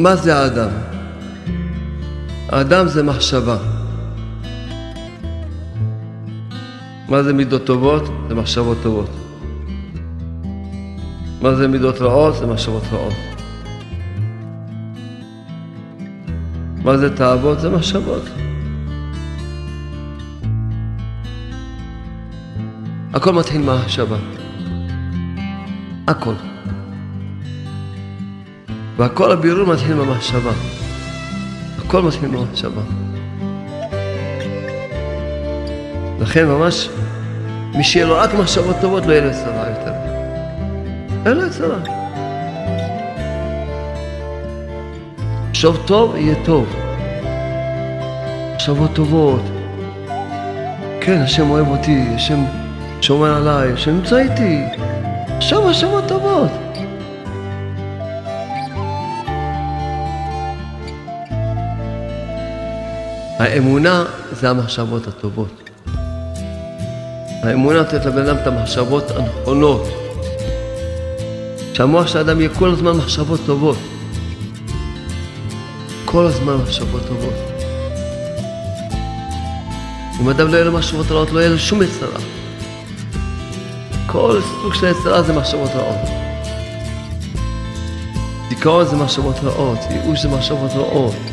מה זה האדם? האדם זה מחשבה. מה זה מידות טובות? זה מחשבות טובות. מה זה מידות רעות? זה מחשבות רעות. מה זה תאוות? זה מחשבות. הכל מתחיל מהמחשבה. הכל. והכל הבירור מתחיל במחשבה. הכל מתחיל במחשבה. לכן ממש, מי שיהיה לו רק מחשבות טובות, לא יהיה לו צרה יותר. אין לו צרה. חשוב טוב, יהיה טוב. מחשבות טובות. כן, השם אוהב אותי, השם שומר עליי, השם נמצא איתי. עכשיו מחשבות טובות. האמונה זה המחשבות הטובות. האמונה נותנת לבן אדם את המחשבות הנכונות. שהמוח של האדם יהיה כל הזמן מחשבות טובות. כל הזמן מחשבות טובות. אם אדם לא יהיה לו מחשבות רעות, לא יהיה לו שום יצרה. כל סוג של יצרה זה מחשבות רעות. דיכאון זה מחשבות רעות, ייאוש זה מחשבות רעות.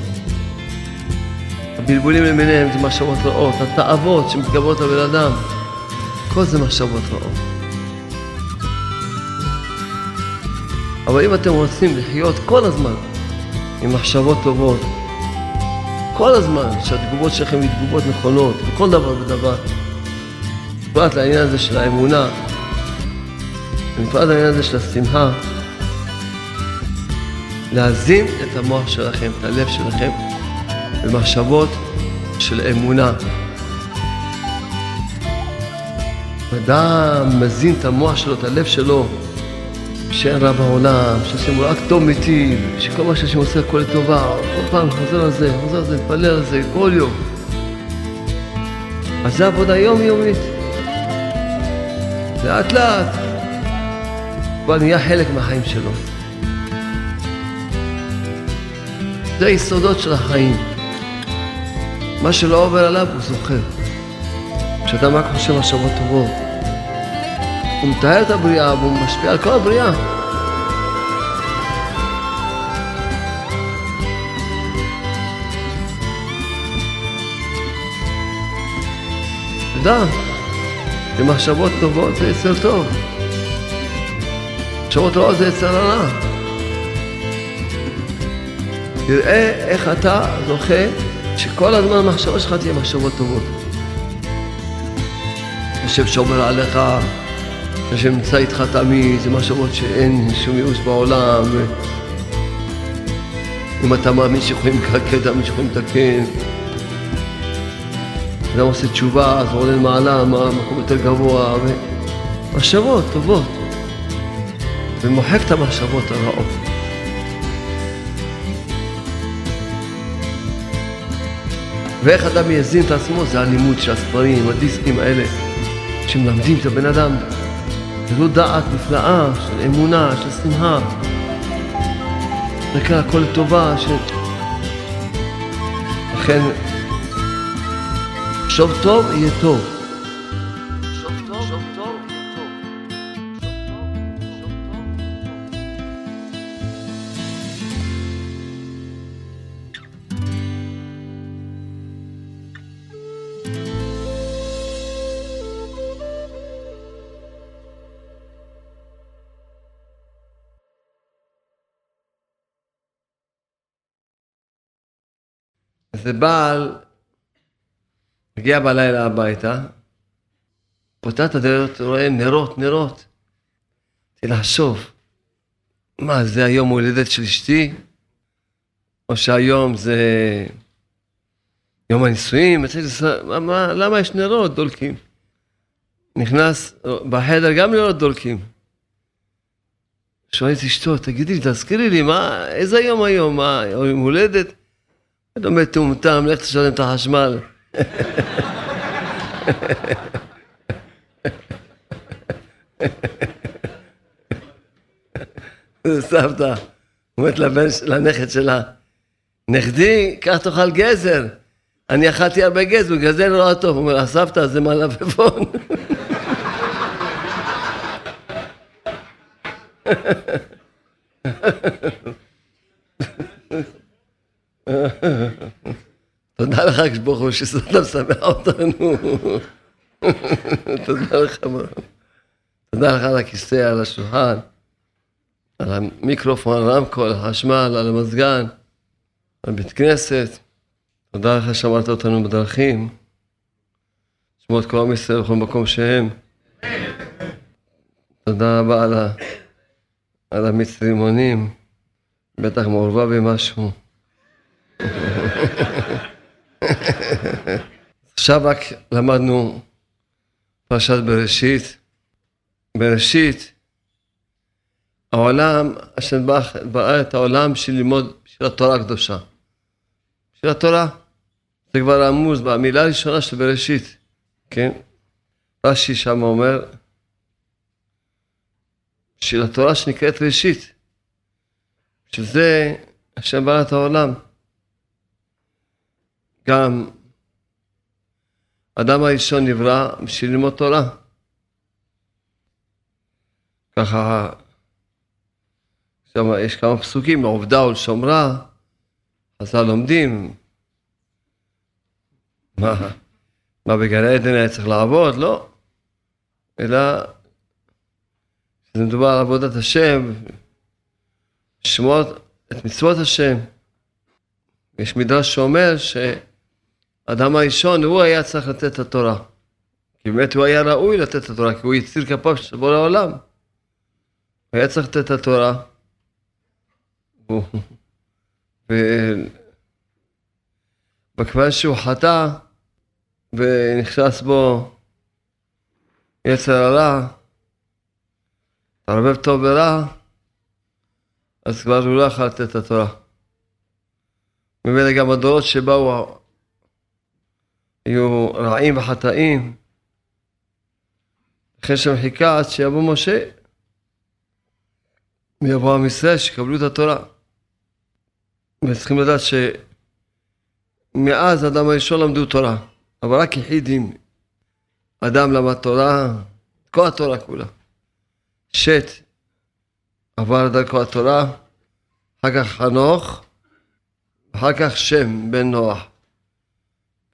הבלבולים למיניהם זה מחשבות רעות, התאוות שמתגברות על בן אדם, כל זה מחשבות רעות. אבל אם אתם רוצים לחיות כל הזמן עם מחשבות טובות, כל הזמן שהתגובות שלכם הן תגובות נכונות, בכל דבר ודבר, בפרט לעניין הזה של האמונה, בפרט לעניין הזה של השמחה, להזין את המוח שלכם, את הלב שלכם, במחשבות של אמונה. אדם מזין את המוח שלו, את הלב שלו, שאין רע בעולם, שהשם הוא רק טוב מיטיב, שכל מה שהשם עושה הכל לטובה, כל פעם חוזר על זה, חוזר על זה, מתפלל על זה, כל יום. אז זה עבודה יומיומית. לאט לאט. כבר נהיה חלק מהחיים שלו. זה היסודות של החיים. מה שלא עובר עליו הוא זוכר. כשאדם רק חושב מחשבות טובות, הוא מתאר את הבריאה והוא משפיע על כל הבריאה. תדע, שמחשבות טובות זה יצר טוב. מחשבות רעות זה יצר הרע. תראה איך אתה זוכה שכל הזמן המחשבה שלך תהיה מחשבות טובות. השם שומר עליך, השם נמצא איתך תמיד, זה מחשבות שאין שום ייאוש בעולם. אם אתה מאמין שיכולים לקלקל, אתה מאמין שיכולים לתקן. אדם עושה תשובה, אז עולה למעלה, מקום יותר גבוה, ומחשבות טובות. ומוחק את המחשבות הרעות. ואיך אדם יזין את עצמו זה הלימוד של הספרים, הדיסקים האלה, שמלמדים את הבן אדם. זו דעת נפלאה של אמונה, של שמחה. נקרא הכל לטובה, ש... לכן, שוב טוב, יהיה טוב. איזה בעל מגיע בלילה הביתה, פותח את הדלת, רואה נרות, נרות. התחיל לחשוב, מה, זה היום הולדת של אשתי? או שהיום זה יום הנישואים? מה, מה, למה יש נרות דולקים? נכנס בחדר גם נרות דולקים. שואל את אשתו, תגידי תזכירי לי, מה, איזה יום היום? מה, יום הולדת? אתה מטומטם, לך תשלם את החשמל. סבתא, אומרת לבן, לנכד שלה, נכדי, קח תאכל גזר. אני אכלתי הרבה גזר, בגלל זה נורא טוב. הוא אומר, הסבתא זה מלפפון. תודה לך, ברוך הוא, שאתה משמח אותנו. תודה לך. תודה לך על הכיסא, על השולחן, על המיקרופון, על הרמקול, על החשמל, על המזגן, על בית כנסת. תודה לך שאמרת אותנו בדרכים. שמות כל עם ישראל בכל מקום שהם. תודה רבה על. על המיץ רימונים. בטח מעורבה במשהו. עכשיו רק למדנו פרשת בראשית. בראשית, העולם, השם ברא את העולם בשביל ללמוד של התורה הקדושה. של התורה. זה כבר עמוז במילה הראשונה של בראשית, כן? רש"י שם אומר, של התורה שנקראת ראשית. שזה השם ברא את העולם. גם אדם הראשון נברא בשביל ללמוד תורה. ככה, שם יש כמה פסוקים, לעובדה ולשומרה, חז"ל לומדים. מה, מה בגן עדן היה צריך לעבוד? לא. אלא זה מדובר על עבודת השם, לשמור את מצוות השם. יש מדרש שאומר שאדם הראשון, הוא היה צריך לתת את התורה. כי באמת הוא היה ראוי לתת את התורה, כי הוא יציר כפיו של בורא העולם. הוא היה צריך לתת את התורה. וכיוון שהוא חטא ונכנס בו יצר הרע, תערבב טוב ורע, אז כבר הוא לא יכול לתת את התורה. ממילא גם הדורות שבאו היו רעים וחטאים. אחרי שם חיכה עד שיבוא משה ויבוא עם ישראל שיקבלו את התורה. וצריכים לדעת שמאז האדם הראשון למדו תורה, אבל רק יחידים. אדם למד תורה, כל התורה כולה. שת עבר דרכו התורה, אחר כך חנוך, אחר כך שם בן נוח.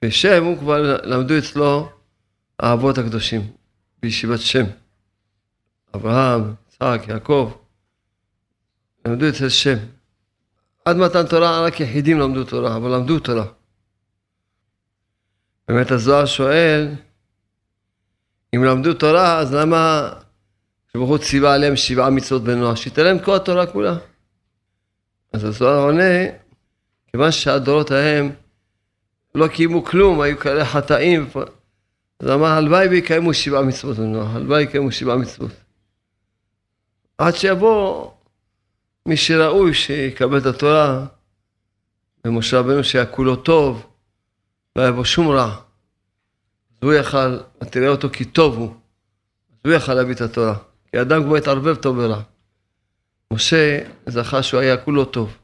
ושם הוא כבר למדו אצלו האבות הקדושים בישיבת שם. אברהם, יצחק, יעקב, למדו אצל שם. עד מתן תורה רק יחידים למדו תורה, אבל למדו תורה. באמת הזוהר שואל, אם למדו תורה, אז למה שברוך הוא ציווה עליהם שבעה מצוות שייתן להם כל התורה כולה. אז הזוהר עונה, כיוון שהדורות ההם לא קיימו כלום, היו כאלה חטאים, אז אמר, הלוואי ויקיימו שבעה מצוות הלוואי ויקיימו שבעה מצוות. עד שיבוא מי שראוי שיקבל את התורה, ומשה רבנו שהיה כולו טוב, לא היה בו שום רע. אז הוא יכל, תראה אותו כי טוב הוא, אז הוא יכל להביא את התורה. כי אדם כבר התערבב טוב ורע. משה זכה שהוא היה כולו טוב.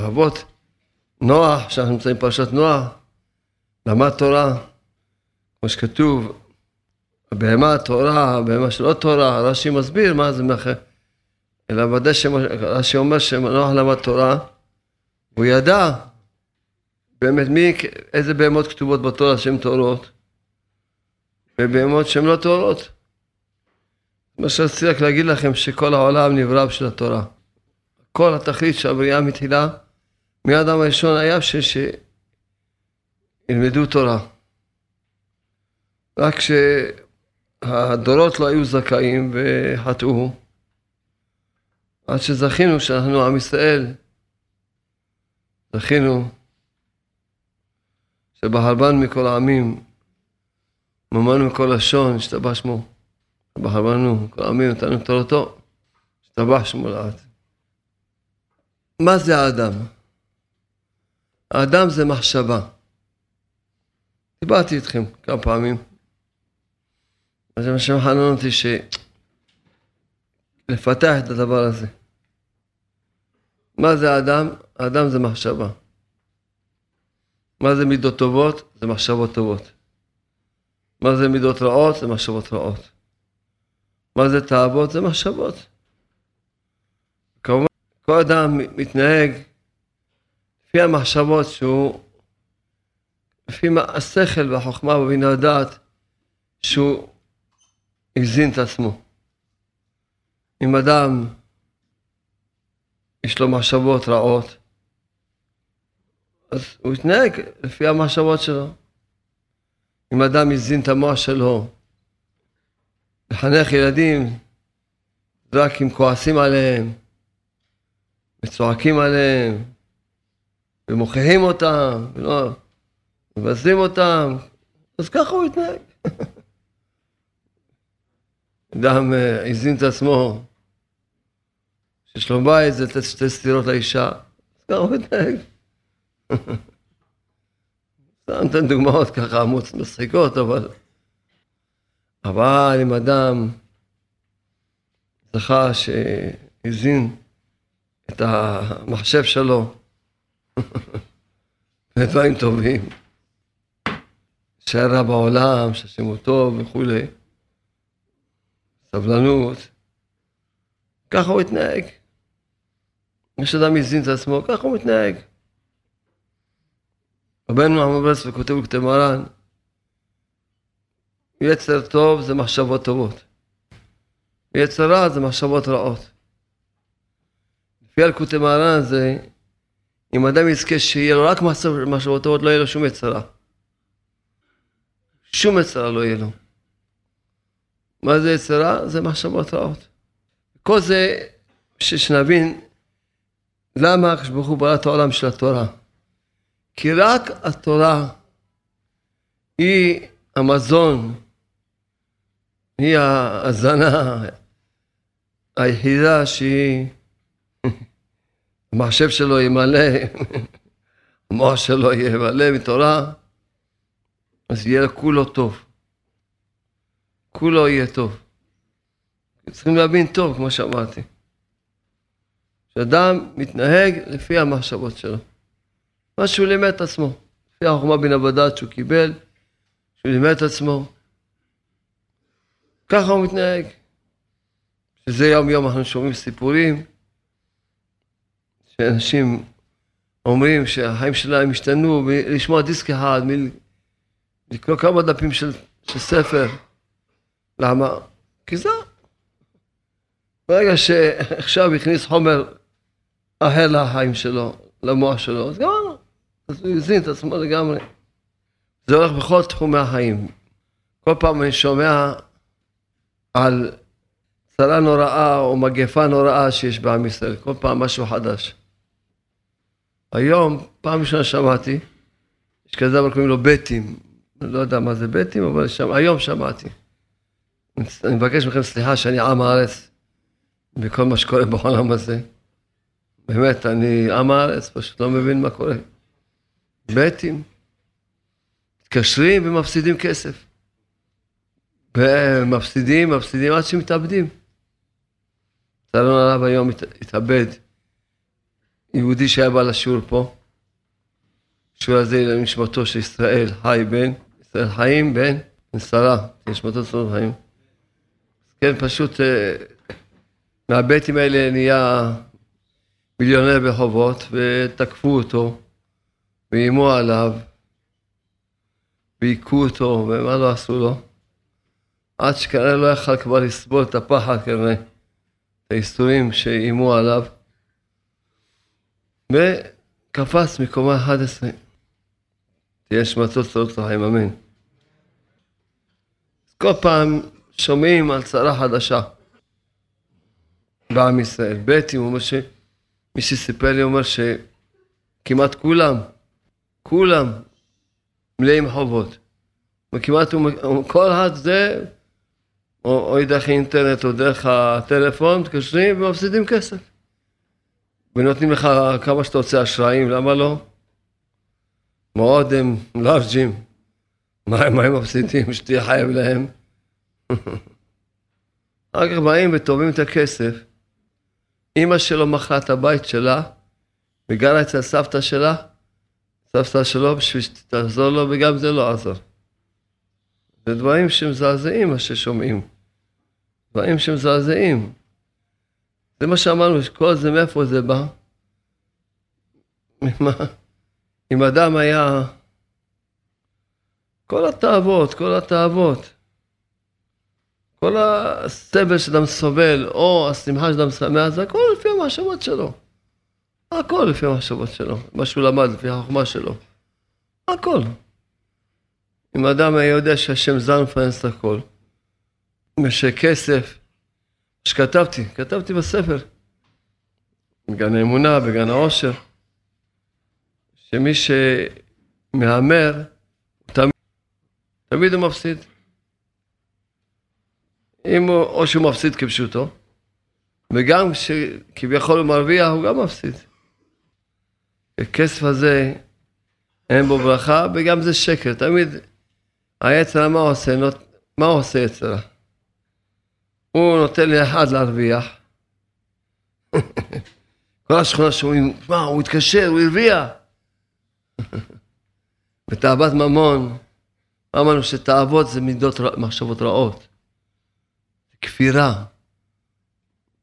ורבות, נוח, שאנחנו נמצאים בפרשת נוח, למד תורה, כמו שכתוב, בהמה תורה, בהמה שלא תורה, רש"י מסביר מה זה מאחר. אלא ודאי שרש"י אומר שנוח למד תורה, הוא ידע באמת מי, איזה בהמות כתובות בתורה שהן טהורות, ובהמות שהן לא טהורות. מה שרציתי רק להגיד לכם, שכל העולם נברא בשביל התורה. כל התכלית של הבריאה מתחילה, מאדם הראשון היה בשביל שילמדו תורה. רק כשהדורות לא היו זכאים וחטאו, עד שזכינו שאנחנו עם ישראל, זכינו שבהרבן מכל העמים, ממנו מכל לשון, השתבח שמו. בחרנו, כל העמים נתנו תורתו, השתבח שמו לעד. מה זה האדם? האדם זה מחשבה. דיברתי איתכם כמה פעמים. אז מה שמחנן אותי ש... לפתח את הדבר הזה. מה זה האדם? האדם זה מחשבה. מה זה מידות טובות? זה מחשבות טובות. מה זה מידות רעות? זה מחשבות רעות. מה זה תאוות? זה מחשבות. כמובן, כל אדם מתנהג לפי המחשבות שהוא, לפי השכל והחוכמה ובינה הדעת שהוא הזין את עצמו. אם אדם יש לו מחשבות רעות, אז הוא יתנהג לפי המחשבות שלו. אם אדם הזין את המוח שלו, לחנך ילדים רק אם כועסים עליהם, וצועקים עליהם, ומוכיחים אותם, ולא מבזים אותם, אז ככה הוא יתנהג. אדם אה, הזין את עצמו, שיש לו בית זה לתת שתי סטירות לאישה, אז ככה הוא יתנהג. סתם נותן דוגמאות ככה מצחיקות, אבל... אבל אם אדם זכה שהזין את המחשב שלו לדברים טובים, רע בעולם, שהשם הוא טוב וכולי, סבלנות, ככה הוא התנהג. יש אדם הזין את עצמו, ככה הוא מתנהג. רבנו עמד ברסלב כותב בכתב מרן, יצר טוב זה מחשבות טובות. יצר רע זה מחשבות רעות. לפי אלקוטי מרן זה, אם אדם יזכה שיהיה לו רק מחשבות טובות, לא יהיה לו שום יצרה. שום יצרה לא יהיה לו. מה זה יצרה? זה מחשבות רעות. כל זה, שנבין למה הקדוש ברוך הוא ברא את העולם של התורה. כי רק התורה היא המזון, היא ההזנה היחידה שהיא, המחשב שלו ימלא, המוח שלו ימלא מתורה, אז יהיה כולו טוב. כולו יהיה טוב. צריכים להבין טוב, כמו שאמרתי. שאדם מתנהג לפי המחשבות שלו. מה שהוא לימד את עצמו. לפי החוכמה בין הבדד שהוא קיבל, שהוא לימד את עצמו. ככה הוא מתנהג. שזה יום יום אנחנו שומעים סיפורים, שאנשים אומרים שהחיים שלהם השתנו מלשמוע דיסק אחד, מלקרוא כמה דפים של, של ספר. למה? כי זה. ברגע שעכשיו הכניס חומר אחר לחיים שלו, למוח שלו, אז גמרנו. אז הוא הזין את עצמו לגמרי. זה הולך בכל תחומי החיים. כל פעם אני שומע על צרה נוראה או מגפה נוראה שיש בעם ישראל, כל פעם משהו חדש. היום, פעם ראשונה שמעתי, יש כזה דבר קוראים לו בטים, לא יודע מה זה בטים, אבל שם, היום שמעתי. אני מבקש מכם סליחה שאני עם הארץ בכל מה שקורה בעולם הזה. באמת, אני עם הארץ, פשוט לא מבין מה קורה. בטים, מתקשרים ומפסידים כסף. ומפסידים, מפסידים עד שמתאבדים. לצערנו הרב היום התאבד יהודי שהיה בא לשיעור פה. השיעור הזה לנשמתו של ישראל חי בן, ישראל חיים בן נסרה, נשמתו של חיים. כן, פשוט אה, מהבטים האלה נהיה מיליונר בחובות, ותקפו אותו, ואיימו עליו, והיכו אותו, ומה לא עשו לו? עד שכנראה לא יכל כבר לסבול את הפחד כנראה, את האיסורים שאיימו עליו, וקפץ מקומה 11. תהיה שמתו צרות החיים, אמן. כל פעם שומעים על צרה חדשה בעם ישראל. ב' הוא אומר ש... מי שסיפר לי אומר שכמעט כולם, כולם מלאים חובות. וכמעט כל אחד זה, או, או דרך האינטרנט או דרך הטלפון, מתקשרים ומפסידים כסף. ונותנים לך כמה שאתה רוצה אשראים, למה לא? מאוד הם לארג'ים. מה הם מפסידים? שתהיה חייב להם. אחר כך באים ותובעים את הכסף. אימא שלו מכרה את הבית שלה והיא גרה אצל סבתא שלה, סבתא שלו, בשביל שתעזור לו, וגם זה לא עזר. זה דברים שמזעזעים מה ששומעים. דברים שמזעזעים. זה מה שאמרנו, שכל זה מאיפה זה בא? אם אדם היה... כל התאוות, כל התאוות. כל הסבל שאדם סובל, או השמחה שאדם שמח, זה הכל לפי המחשבות שלו. הכל לפי המחשבות שלו, מה שהוא למד, לפי החוכמה שלו. הכל. אם אדם היה יודע שהשם זר מפרנס את הכל, ושכסף, שכתבתי, כתבתי בספר, בגן האמונה, בגן העושר, שמי שמהמר, תמיד, תמיד הוא מפסיד. אם הוא, או שהוא מפסיד כפשוטו, וגם כשכביכול הוא מרוויח, הוא גם מפסיד. הכסף הזה, אין בו ברכה, וגם זה שקר. תמיד היצר, מה עושה? מה עושה יצר? הוא נותן לאחד להרוויח. כל השכונה שאומרים, מה, הוא התקשר, הוא הרוויח. בתאוות ממון, אמרנו שתאוות זה מידות, מחשבות רעות. כפירה.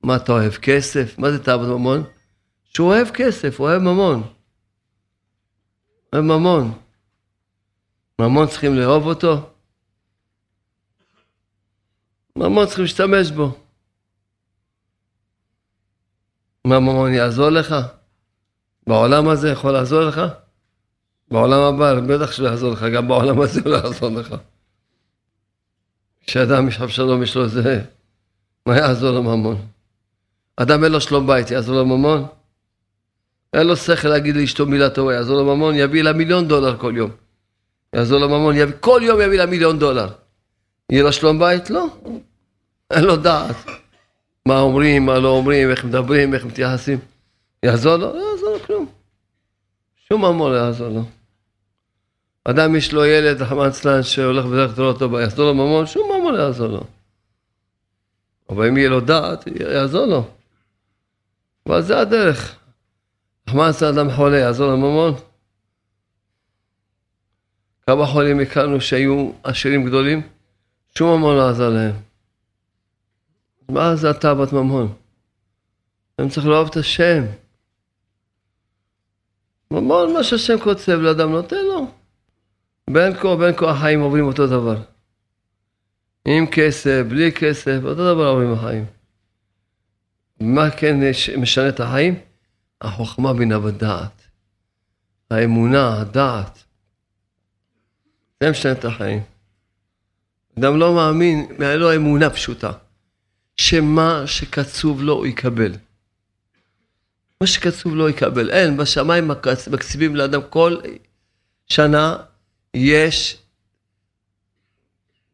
מה אתה אוהב? כסף? מה זה תאוות ממון? שהוא אוהב כסף, הוא אוהב ממון. אוהב ממון. ממון צריכים לאהוב אותו? ממון צריכים להשתמש בו. מה ממון יעזור לך? בעולם הזה יכול לעזור לך? בעולם הבא, בטח שהוא יעזור לך, גם בעולם הזה הוא לא יעזור לך. כשאדם יש שלום יש לו זה, מה יעזור לו ממון? אדם אין לו שלום בית, יעזור לו ממון? אין לו שכל להגיד לאשתו מילה טובה, יעזור לו ממון, יביא לה מיליון דולר כל יום. יעזור לו ממון, יביא, כל יום יביא לה מיליון דולר. יהיה לו שלום בית? לא. אין לו דעת. מה אומרים, מה לא אומרים, איך מדברים, איך מתייחסים. יעזור לו? לא יעזור לו כלום. שום ממון לא יעזור לו. אדם יש לו ילד, רחמן צלן, שהולך בדרך כלל טובה, יעזור לו ממון? שום ממון לא יעזור לו. אבל אם יהיה לו דעת, יעזור לו. אבל זה הדרך. רחמן צלן אדם חולה, יעזור לו ממון? כמה חולים הכרנו שהיו עשירים גדולים? שום ממון לא עזר להם. מה זה אתה בת ממון? הם צריכים לאהוב את השם. ממון, מה שהשם קוצב לאדם נותן לו. בין כה ובין כה החיים עוברים אותו דבר. עם כסף, בלי כסף, אותו דבר עוברים החיים. מה כן משנה את החיים? החוכמה בינה ודעת. האמונה, הדעת. זה משנה את החיים. אדם לא מאמין, היה לו אמונה פשוטה, שמה שקצוב לו הוא יקבל. מה שקצוב לו יקבל. אין, בשמיים מקציבים לאדם כל שנה יש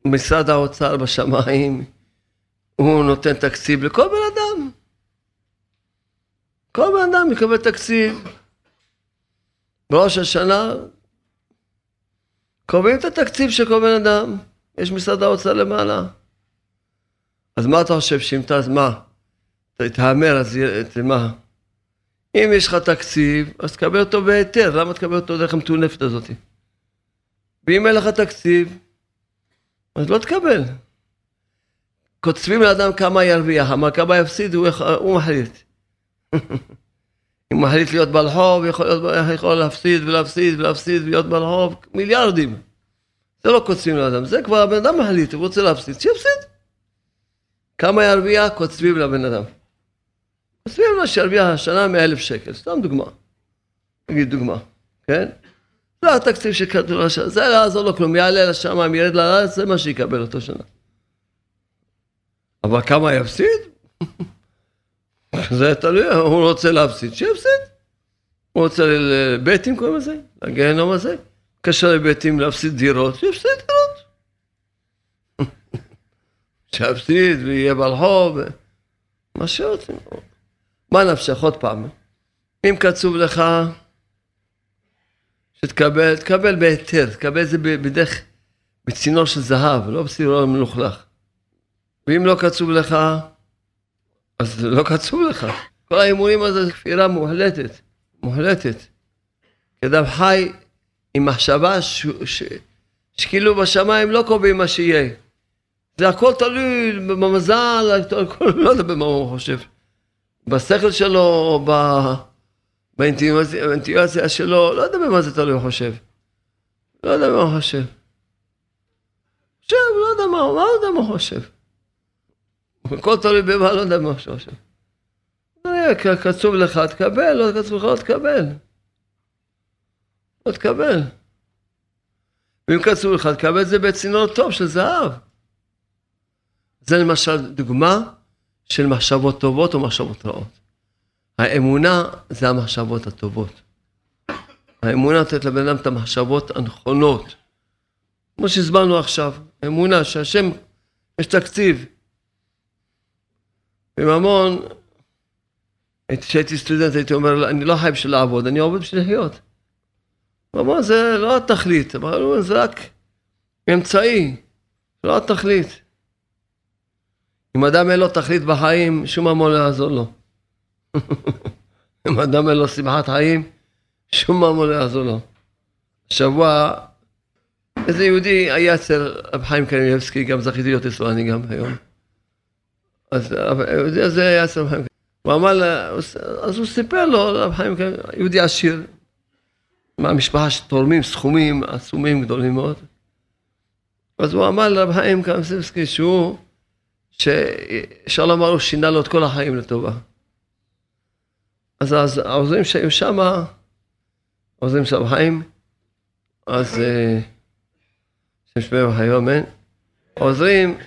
משרד האוצר בשמיים, הוא נותן תקציב לכל בן אדם. כל בן אדם יקבל תקציב. בראש השנה קובעים את התקציב של כל בן אדם. יש משרד האוצר למעלה. אז מה אתה חושב שאם אתה, אז מה? תהמר, אז מה? אם יש לך תקציב, אז תקבל אותו בהיתר, למה תקבל אותו דרך המטונפת הזאת? ואם אין לך תקציב, אז לא תקבל. קוצבים לאדם כמה ירוויח, אבל כמה יפסיד, הוא, הוא מחליט. אם הוא מחליט להיות ברחוב, יכול, יכול להפסיד ולהפסיד ולהפסיד ולהיות ברחוב, מיליארדים. זה לא קוצבים לאדם, זה כבר הבן אדם מחליט, הוא רוצה להפסיד, שיפסיד. כמה ירוויח, קוצבים לבן אדם. קוצבים לו שירוויח השנה מאה אלף שקל, סתם דוגמה. נגיד דוגמה, כן? זה התקציב שכתוב לשנה, זה לא יעזור לו כלום, יעלה לשמיים, ירד לארץ, זה מה שיקבל אותו שנה. אבל כמה יפסיד? זה תלוי, הוא רוצה להפסיד, שיפסיד. הוא רוצה לבטים קוראים לזה, לגיהנום הזה. קשר לבטים להפסיד דירות, שיפסיד דירות. שיפסיד ויהיה ברחוב, מה שרוצים. מה נפשך עוד פעם? אם קצוב לך שתקבל, תקבל בהיתר, תקבל את זה בדרך, בצינור של זהב, לא בצינור מלוכלך. ואם לא קצוב לך, אז לא קצוב לך. כל ההימורים הזה זה כפירה מוחלטת, מוחלטת. אדם חי עם מחשבה. שכאילו בשמיים לא קובעים מה שיהיה. זה הכל תלוי במזל, הכל, לא יודע במה הוא חושב. בשכל שלו, או באינטואציה שלו, לא יודע במה זה תלוי הוא חושב. לא יודע מה הוא חושב. חושב, לא יודע מה, מה הוא יודע מה הוא חושב. הכל תלוי במה, לא יודע מה הוא חושב. קצוב לך, תקבל, לא קצוב לך, לא תקבל. לא תקבל. ואם קצוב לך, תקבל את זה בצינור טוב של זהב. זה למשל דוגמה של מחשבות טובות או מחשבות רעות. האמונה זה המחשבות הטובות. האמונה נותנת לבן אדם את המחשבות הנכונות. כמו שהסברנו עכשיו, אמונה שהשם, יש תקציב. בממון, כשהייתי סטודנט הייתי אומר, אני לא חי בשביל לעבוד, אני עובד בשביל לחיות. ממון זה לא התכלית, זה רק אמצעי, לא התכלית. אם אדם אין לו תכלית בחיים, שום ממון לא יעזור לו. אם אדם אין לו שמחת חיים, שום ממון לא יעזור לו. השבוע, איזה יהודי היה אצל רב חיים קניאבסקי, גם זכיתי להיות אצלו אני גם היום. אז היהודי הזה היה אצל רב חיים הוא אמר, אז הוא סיפר לו, רב חיים יהודי עשיר, מהמשפחה שתורמים סכומים עצומים גדולים מאוד. אז הוא אמר לרב חיים קניאבסקי שהוא שאפשר לומר, הוא שינה לו את כל החיים לטובה. אז, אז העוזרים שהיו שם, העוזרים של החיים, אז אה, שם שמי וחיום, אמן. העוזרים,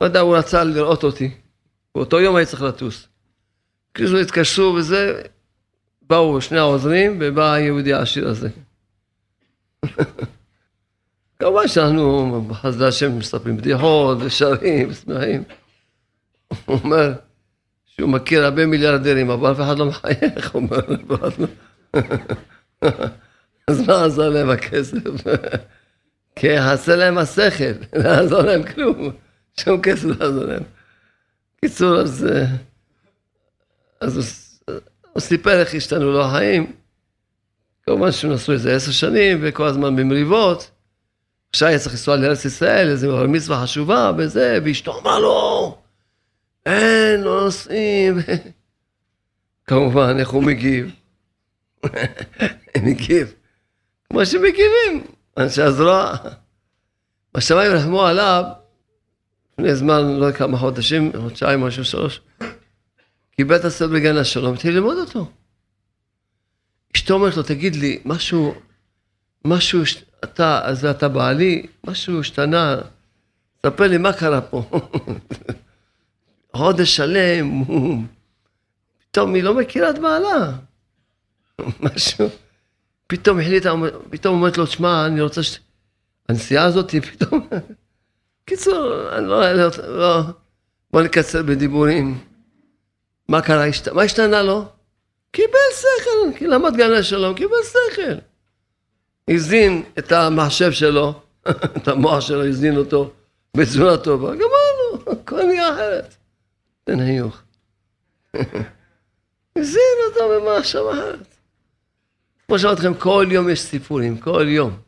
לא יודע, הוא רצה לראות אותי. באותו יום הייתי צריך לטוס. כאילו התקשרו וזה, באו שני העוזרים ובא היהודי העשיר הזה. כמובן שאנחנו בחסדי השם מספרים בדיחות ושרים ושמחים. הוא אומר שהוא מכיר הרבה מיליארדרים, אבל אף אחד לא מחייך, הוא אומר, אז מה עזר להם הכסף? כי חסר להם השכל, לא יעזור להם כלום, שום כסף לא יעזור להם. קיצור, אז, אז הוא, הוא סיפר איך השתנו לו החיים. כמובן שהם נסעו איזה עשר שנים, וכל הזמן במריבות. עכשיו צריך לנסוע לארץ ישראל, איזו מצווה חשובה וזה, ואשתו אמרה לו, אין, לא נוסעים. כמובן, איך הוא מגיב? מגיב, כמו שמגיבים, אנשי הזרוע. בשמיים רחמו עליו, לפני זמן, לא יודע כמה חודשים, חודשיים, משהו שלוש, קיבל את הסרט בגן השלום, התחיל ללמוד אותו. אשתו אומרת לו, תגיד לי, משהו, משהו אתה, אז אתה בעלי, משהו השתנה, ספר לי מה קרה פה. חודש שלם, פתאום היא לא מכירה את בעלה. משהו, פתאום החליטה, פתאום אומרת לו, שמע, אני רוצה ש... הנסיעה הזאת, פתאום... קיצור, אני לא, לא, לא, בוא נקצר בדיבורים. מה קרה? מה השתנה לו? קיבל שכל, למד גן השלום, קיבל שכל. הזין את המחשב שלו, את המוח שלו, הזין אותו בצורה טובה, גמרנו, הכל נהיה אחרת. תן היוך. הזין אותו במחשב אחרת. כמו שאמרתי לכם, כל יום יש סיפורים, כל יום.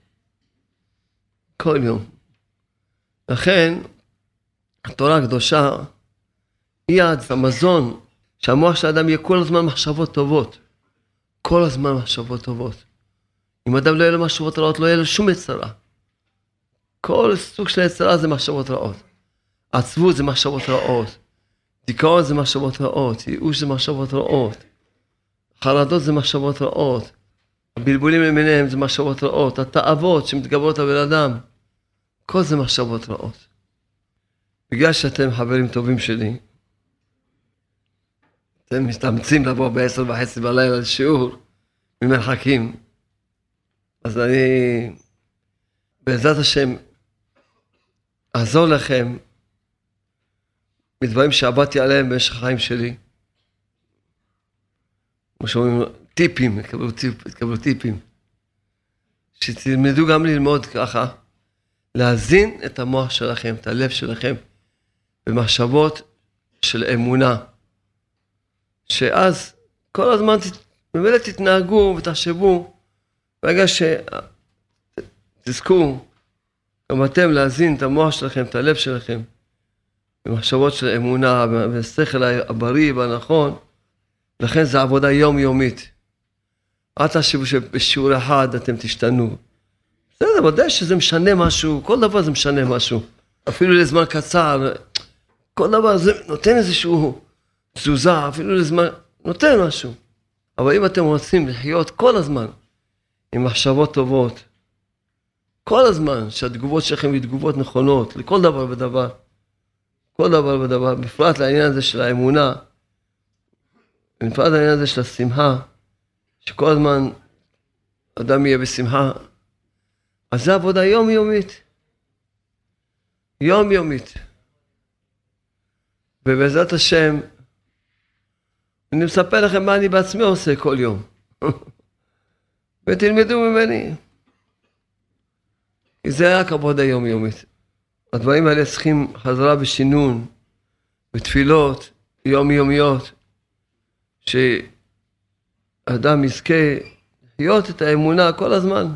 כל יום. לכן, התורה הקדושה היא המזון שהמוח של האדם יהיה כל הזמן מחשבות טובות. כל הזמן מחשבות טובות. אם אדם לא יהיה לו מחשבות רעות, לא יהיה לו שום יצרה. כל סוג של יצרה זה מחשבות רעות. עצבות זה מחשבות רעות. דיכאון זה מחשבות רעות. ייאוש זה מחשבות רעות. חרדות זה מחשבות רעות. הבלבולים למיניהם זה מחשבות רעות. התאוות שמתגברות על אדם. כל זה מחשבות רעות. בגלל שאתם חברים טובים שלי, אתם מתאמצים לבוא בעשר וחצי בלילה לשיעור ממרחקים. אז אני, בעזרת השם, אעזור לכם מדברים שעבדתי עליהם במשך החיים שלי. כמו שאומרים, טיפים, תקבלו, טיפ, טיפים. שתלמדו גם ללמוד ככה, להזין את המוח שלכם, את הלב שלכם, במחשבות של אמונה. שאז כל הזמן ממילא תתנהגו ותחשבו, ברגע שתזכו גם אתם להזין את המוח שלכם, את הלב שלכם, במחשבות של אמונה ושכל הבריא והנכון, לכן זו עבודה יומיומית. אל תחשבו שבשיעור אחד אתם תשתנו. בסדר, ודאי שזה משנה משהו, כל דבר זה משנה משהו. אפילו לזמן קצר, כל דבר זה נותן איזשהו תזוזה, אפילו לזמן, נותן משהו. אבל אם אתם רוצים לחיות כל הזמן עם מחשבות טובות, כל הזמן שהתגובות שלכם הן תגובות נכונות לכל דבר ודבר, כל דבר ודבר, בפרט לעניין הזה של האמונה, בפרט לעניין הזה של השמחה, שכל הזמן אדם יהיה בשמחה, אז זה עבודה יומיומית. יומיומית. ובעזרת השם, אני מספר לכם מה אני בעצמי עושה כל יום. ותלמדו ממני. כי זה רק עבודה יומיומית. הדברים האלה צריכים חזרה ושינון, ותפילות יומיומיות, שאדם יזכה לחיות את האמונה כל הזמן.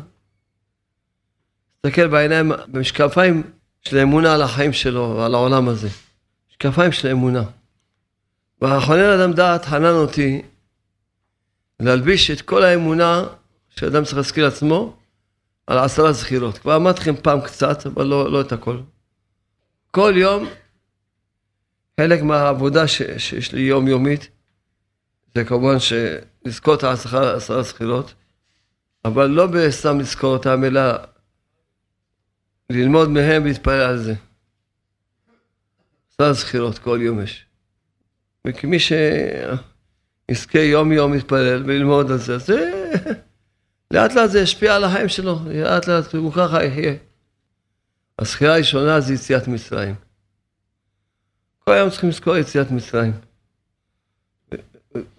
להסתכל בעיניים, במשקפיים של האמונה על החיים שלו ועל העולם הזה. משקפיים של האמונה. והחונן אדם דעת חנן אותי להלביש את כל האמונה שאדם צריך להזכיר לעצמו על עשרה זכירות. כבר אמרתי לכם פעם קצת, אבל לא, לא את הכל. כל יום, חלק מהעבודה ש, שיש לי יומיומית, זה כמובן לזכור את העשרה זכירות, אבל לא בסתם לזכור אותם, אלא ללמוד מהם ולהתפלל על זה. עשרה זכירות כל יום יש. וכמי שיזכה יום יום להתפלל וללמוד על זה, זה לאט לאט זה ישפיע על החיים שלו, לאט לאט הוא ככה יחיה. הזכירה הראשונה זה יציאת מצרים. כל היום צריכים לזכור יציאת מצרים.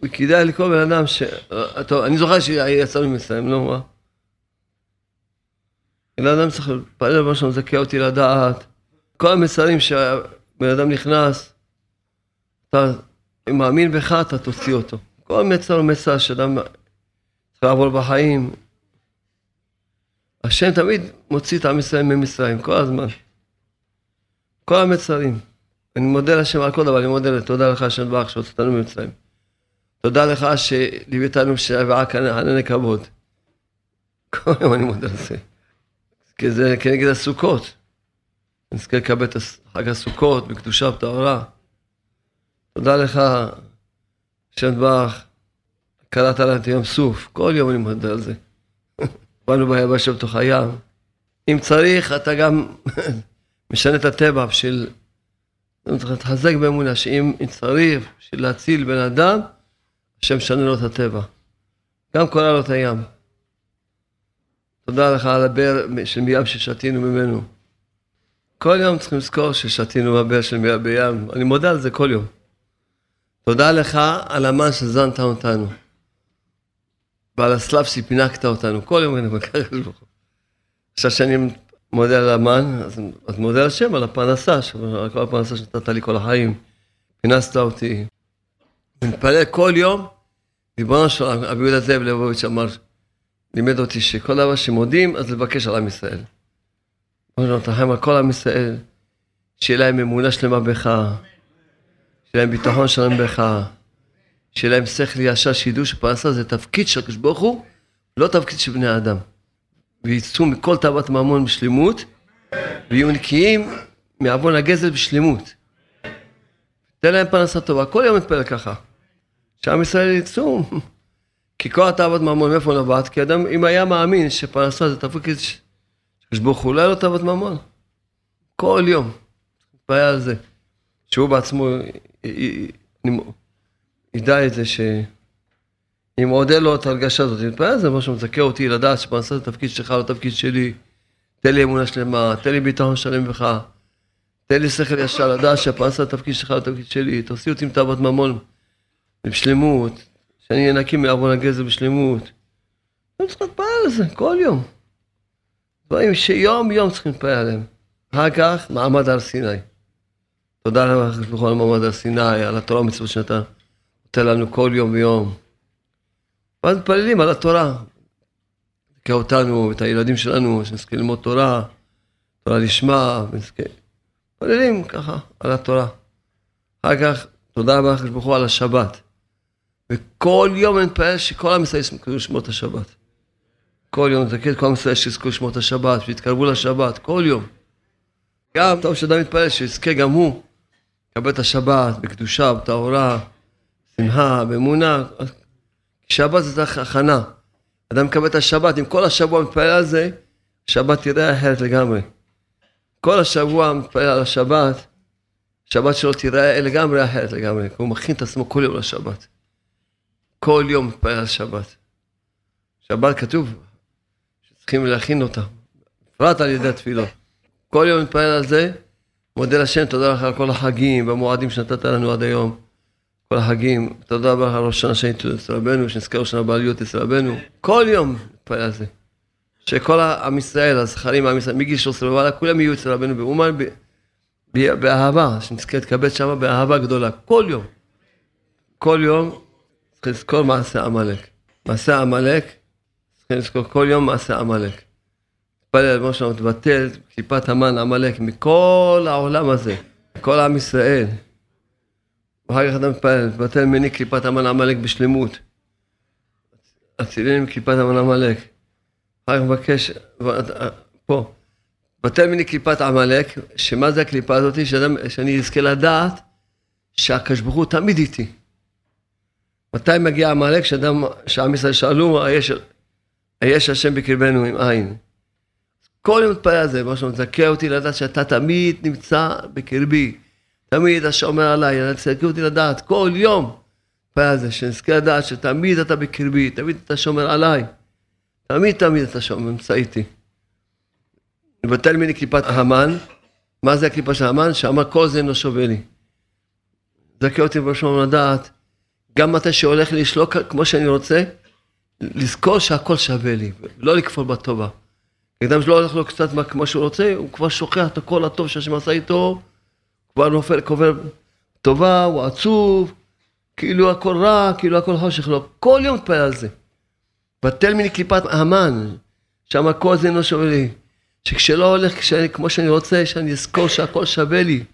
וכדאי לכל בן אדם ש... טוב, אני זוכר שיצאנו ממצרים, לא מה? בן אדם צריך להתפלל במה שמזכה אותי לדעת. כל המסרים שהבן אדם נכנס, אתה מאמין בך, אתה תוציא אותו. כל מצר הוא מצר שאדם צריך לעבור בחיים. השם תמיד מוציא את עם ישראל ממצרים, כל הזמן. כל המצרים. אני מודה להשם על כל דבר, אני מודה תודה לך השם ברך שהוצאתנו ממצרים. תודה לך שליוויתנו בשעה ענני כבוד. כל יום אני מודה לזה. כי זה כנגד הסוכות. נזכה לקבל את חג הסוכות בקדושה ובטהרה. תודה לך, השם קראת לנו את ים סוף, כל יום אני מודה על זה. באנו ביבשה בתוך הים. אם צריך, אתה גם משנה את הטבע בשביל... צריך להתחזק באמונה שאם צריך, בשביל להציל בן אדם, השם משנה לו את הטבע. גם קורא לו את הים. תודה לך על הבאר של מים ששתינו ממנו. כל יום צריכים לזכור ששתינו מהבאר של מים בים. אני מודה על זה כל יום. תודה לך על המן שזנת אותנו. ועל הסלב שפינקת אותנו. כל יום אני מקרב לך. עכשיו שאני מודה על המן, אז אני מודה על השם, על הפרנסה, על כל הפרנסה שנתת לי כל החיים. פינסת אותי. מתפלל כל יום, ריבונו של אבי יהודה זאב לבוביץ' אמר, לימד אותי שכל דבר שמודים, אז לבקש על עם ישראל. אמרנו, תרחם על כל עם ישראל, שיהיה להם אמונה שלמה בך, שיהיה להם ביטחון שלם בך, שיהיה להם שכל ישר, שידעו שפרנסה זה תפקיד של הקדוש ברוך הוא, לא תפקיד של בני אדם. ויצאו מכל תאוות ממון בשלמות, ויהיו נקיים מעוון הגזל בשלמות. תן להם פרנסה טובה, כל יום נתפלל ככה. שעם ישראל יצאו. כי כל התאוות ממון, מאיפה נובעת? כי אדם, אם היה מאמין שפרנסה זה תפקיד שקדוש ברוך הוא, לא היה לו תאוות ממון. כל יום. בעיה על זה. שהוא בעצמו ידע את זה שאם עוד אין לו את ההרגשה הזאת, מתפלל על זה, משהו מזכה אותי לדעת שפרנסה זה תפקיד שלך, לא תפקיד שלי. תן לי אמונה שלמה, תן לי ביטחון שלם בך. תן לי שכל ישר לדעת שהפרנסה זה תפקיד שלך, לא תפקיד שלי. תוציא אותי עם תאוות ממון בשלמות. שאני אהיה נקי מעוון הגזר בשלמות. אני צריך להתפעל על זה, כל יום. דברים שיום יום צריכים להתפעל עליהם. אחר כך, מעמד הר סיני. תודה לך בכל מעמד הר סיני, על התורה ומצוות שאתה נותן לנו כל יום ויום. ואז מתפללים על התורה. תזכה אותנו, את הילדים שלנו, שנזכה ללמוד תורה, תורה לשמה, ונזכה... מתפללים ככה על התורה. אחר כך, תודה רבה לקדוש ברוך על השבת. וכל יום אני מתפלל שכל עם ישראל יזכו לשמות השבת. כל יום, נזכה את כל עם ישראל שיזכו לשמות השבת, שיתקרבו לשבת, כל יום. גם טוב שאדם מתפלל שיזכה גם הוא לקבל את השבת בקדושה, בטהורה, שמחה, באמונה. שבת זה הכנה. אדם מקבל את השבת, אם כל השבוע מתפלל על זה, שבת תראה אחרת לגמרי. כל השבוע מתפלל על השבת, שבת שלו תראה לגמרי אחרת לגמרי, הוא מכין את עצמו כל יום לשבת. כל יום מתפלל על שבת. שבת כתוב שצריכים להכין אותה, בפרט על ידי התפילות. כל יום מתפלל על זה, מודה לשם, תודה לך על כל החגים והמועדים שנתת לנו עד היום. כל החגים, תודה רבה על ראש שנה שהיינו אצל רבנו, שנזכר שנה בעליות אצל רבנו. כל יום מתפלל על זה. שכל עם ישראל, הזכרים עם ישראל, מגיל 13 ומעלה, כולם יהיו אצל רבנו באומן, באהבה, שנזכה להתקבל שם באהבה גדולה. כל יום. כל יום צריך לזכור מעשה עמלק. מעשה עמלק, צריך לזכור כל יום מעשה עמלק. מתפלל, כמו שאומרים, תבטל קליפת המן עמלק מכל העולם הזה, מכל עם ישראל. ואחר כך אתה מתפלל, תבטל ממני קליפת המן עמלק בשלמות. הצילני מקליפת המן עמלק. אחר כך מבקש, פה, בטל ממני קליפת עמלק, שמה זה הקליפה הזאת? שאדם, שאני אזכה לדעת שהקדוש ברוך הוא תמיד איתי. מתי מגיע עמלק? שאדם, שעם ישראל שאלו, היש, היש השם בקרבנו עם עין. כל יום מתפלל על זה, מה שמזכה אותי לדעת שאתה תמיד נמצא בקרבי. תמיד אתה שומר עליי, תזכה אותי לדעת, כל יום. מתפלל על זה, שנזכה לדעת שתמיד אתה בקרבי, תמיד אתה שומר עליי. תמיד תמיד אתה שומר, נמצא איתי. לבטל ממני קליפת המן. מה זה הקליפה של המן? שאמר כל זה אינו שווה לי. זכה אותי בראשון לדעת, גם מתי שהולך לשלוק כמו שאני רוצה, לזכור שהכל שווה לי, לא לכפור בטובה. אדם שלא הולך לו קצת כמו שהוא רוצה, הוא כבר שוכח את הכל הטוב שהשם עשה איתו, כבר נופל, קובר טובה, הוא עצוב, כאילו הכל רע, כאילו הכל חושך לו. כל יום תפעל על זה. בטל ממני קליפת המן, שם כל זה אינו שווה לי. שכשלא הולך כשאני, כמו שאני רוצה, שאני אזכור שהכל שווה לי.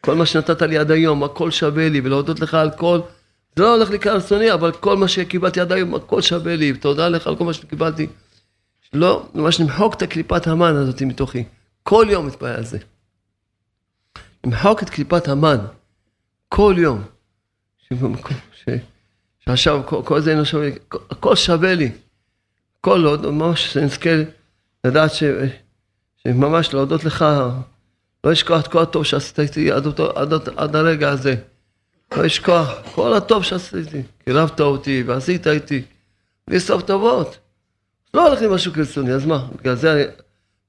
כל מה שנתת לי עד היום, הכל שווה לי, ולהודות לך על כל... זה לא הולך לי כרצוני, אבל כל מה שקיבלתי עד היום, הכל שווה לי, תודה לך על כל מה שקיבלתי. לא, ממש למחוק את הקליפת המן הזאת מתוכי. כל יום מתפלל על זה. למחוק את קליפת המן. כל יום. שעכשיו כל, כל זה אינו שווה לי, הכל שווה לי. הכל לא, ממש שנזכה לדעת ש... ממש להודות לך, לא לשכוח את כל הטוב שעשית איתי עד, אותו, עד, עד, הרגע הזה. לא לשכוח כל הטוב שעשיתי. קירבת אותי ועשית איתי. בלי סוף טובות. לא הולך לי משהו קיצוני, אז מה? בגלל זה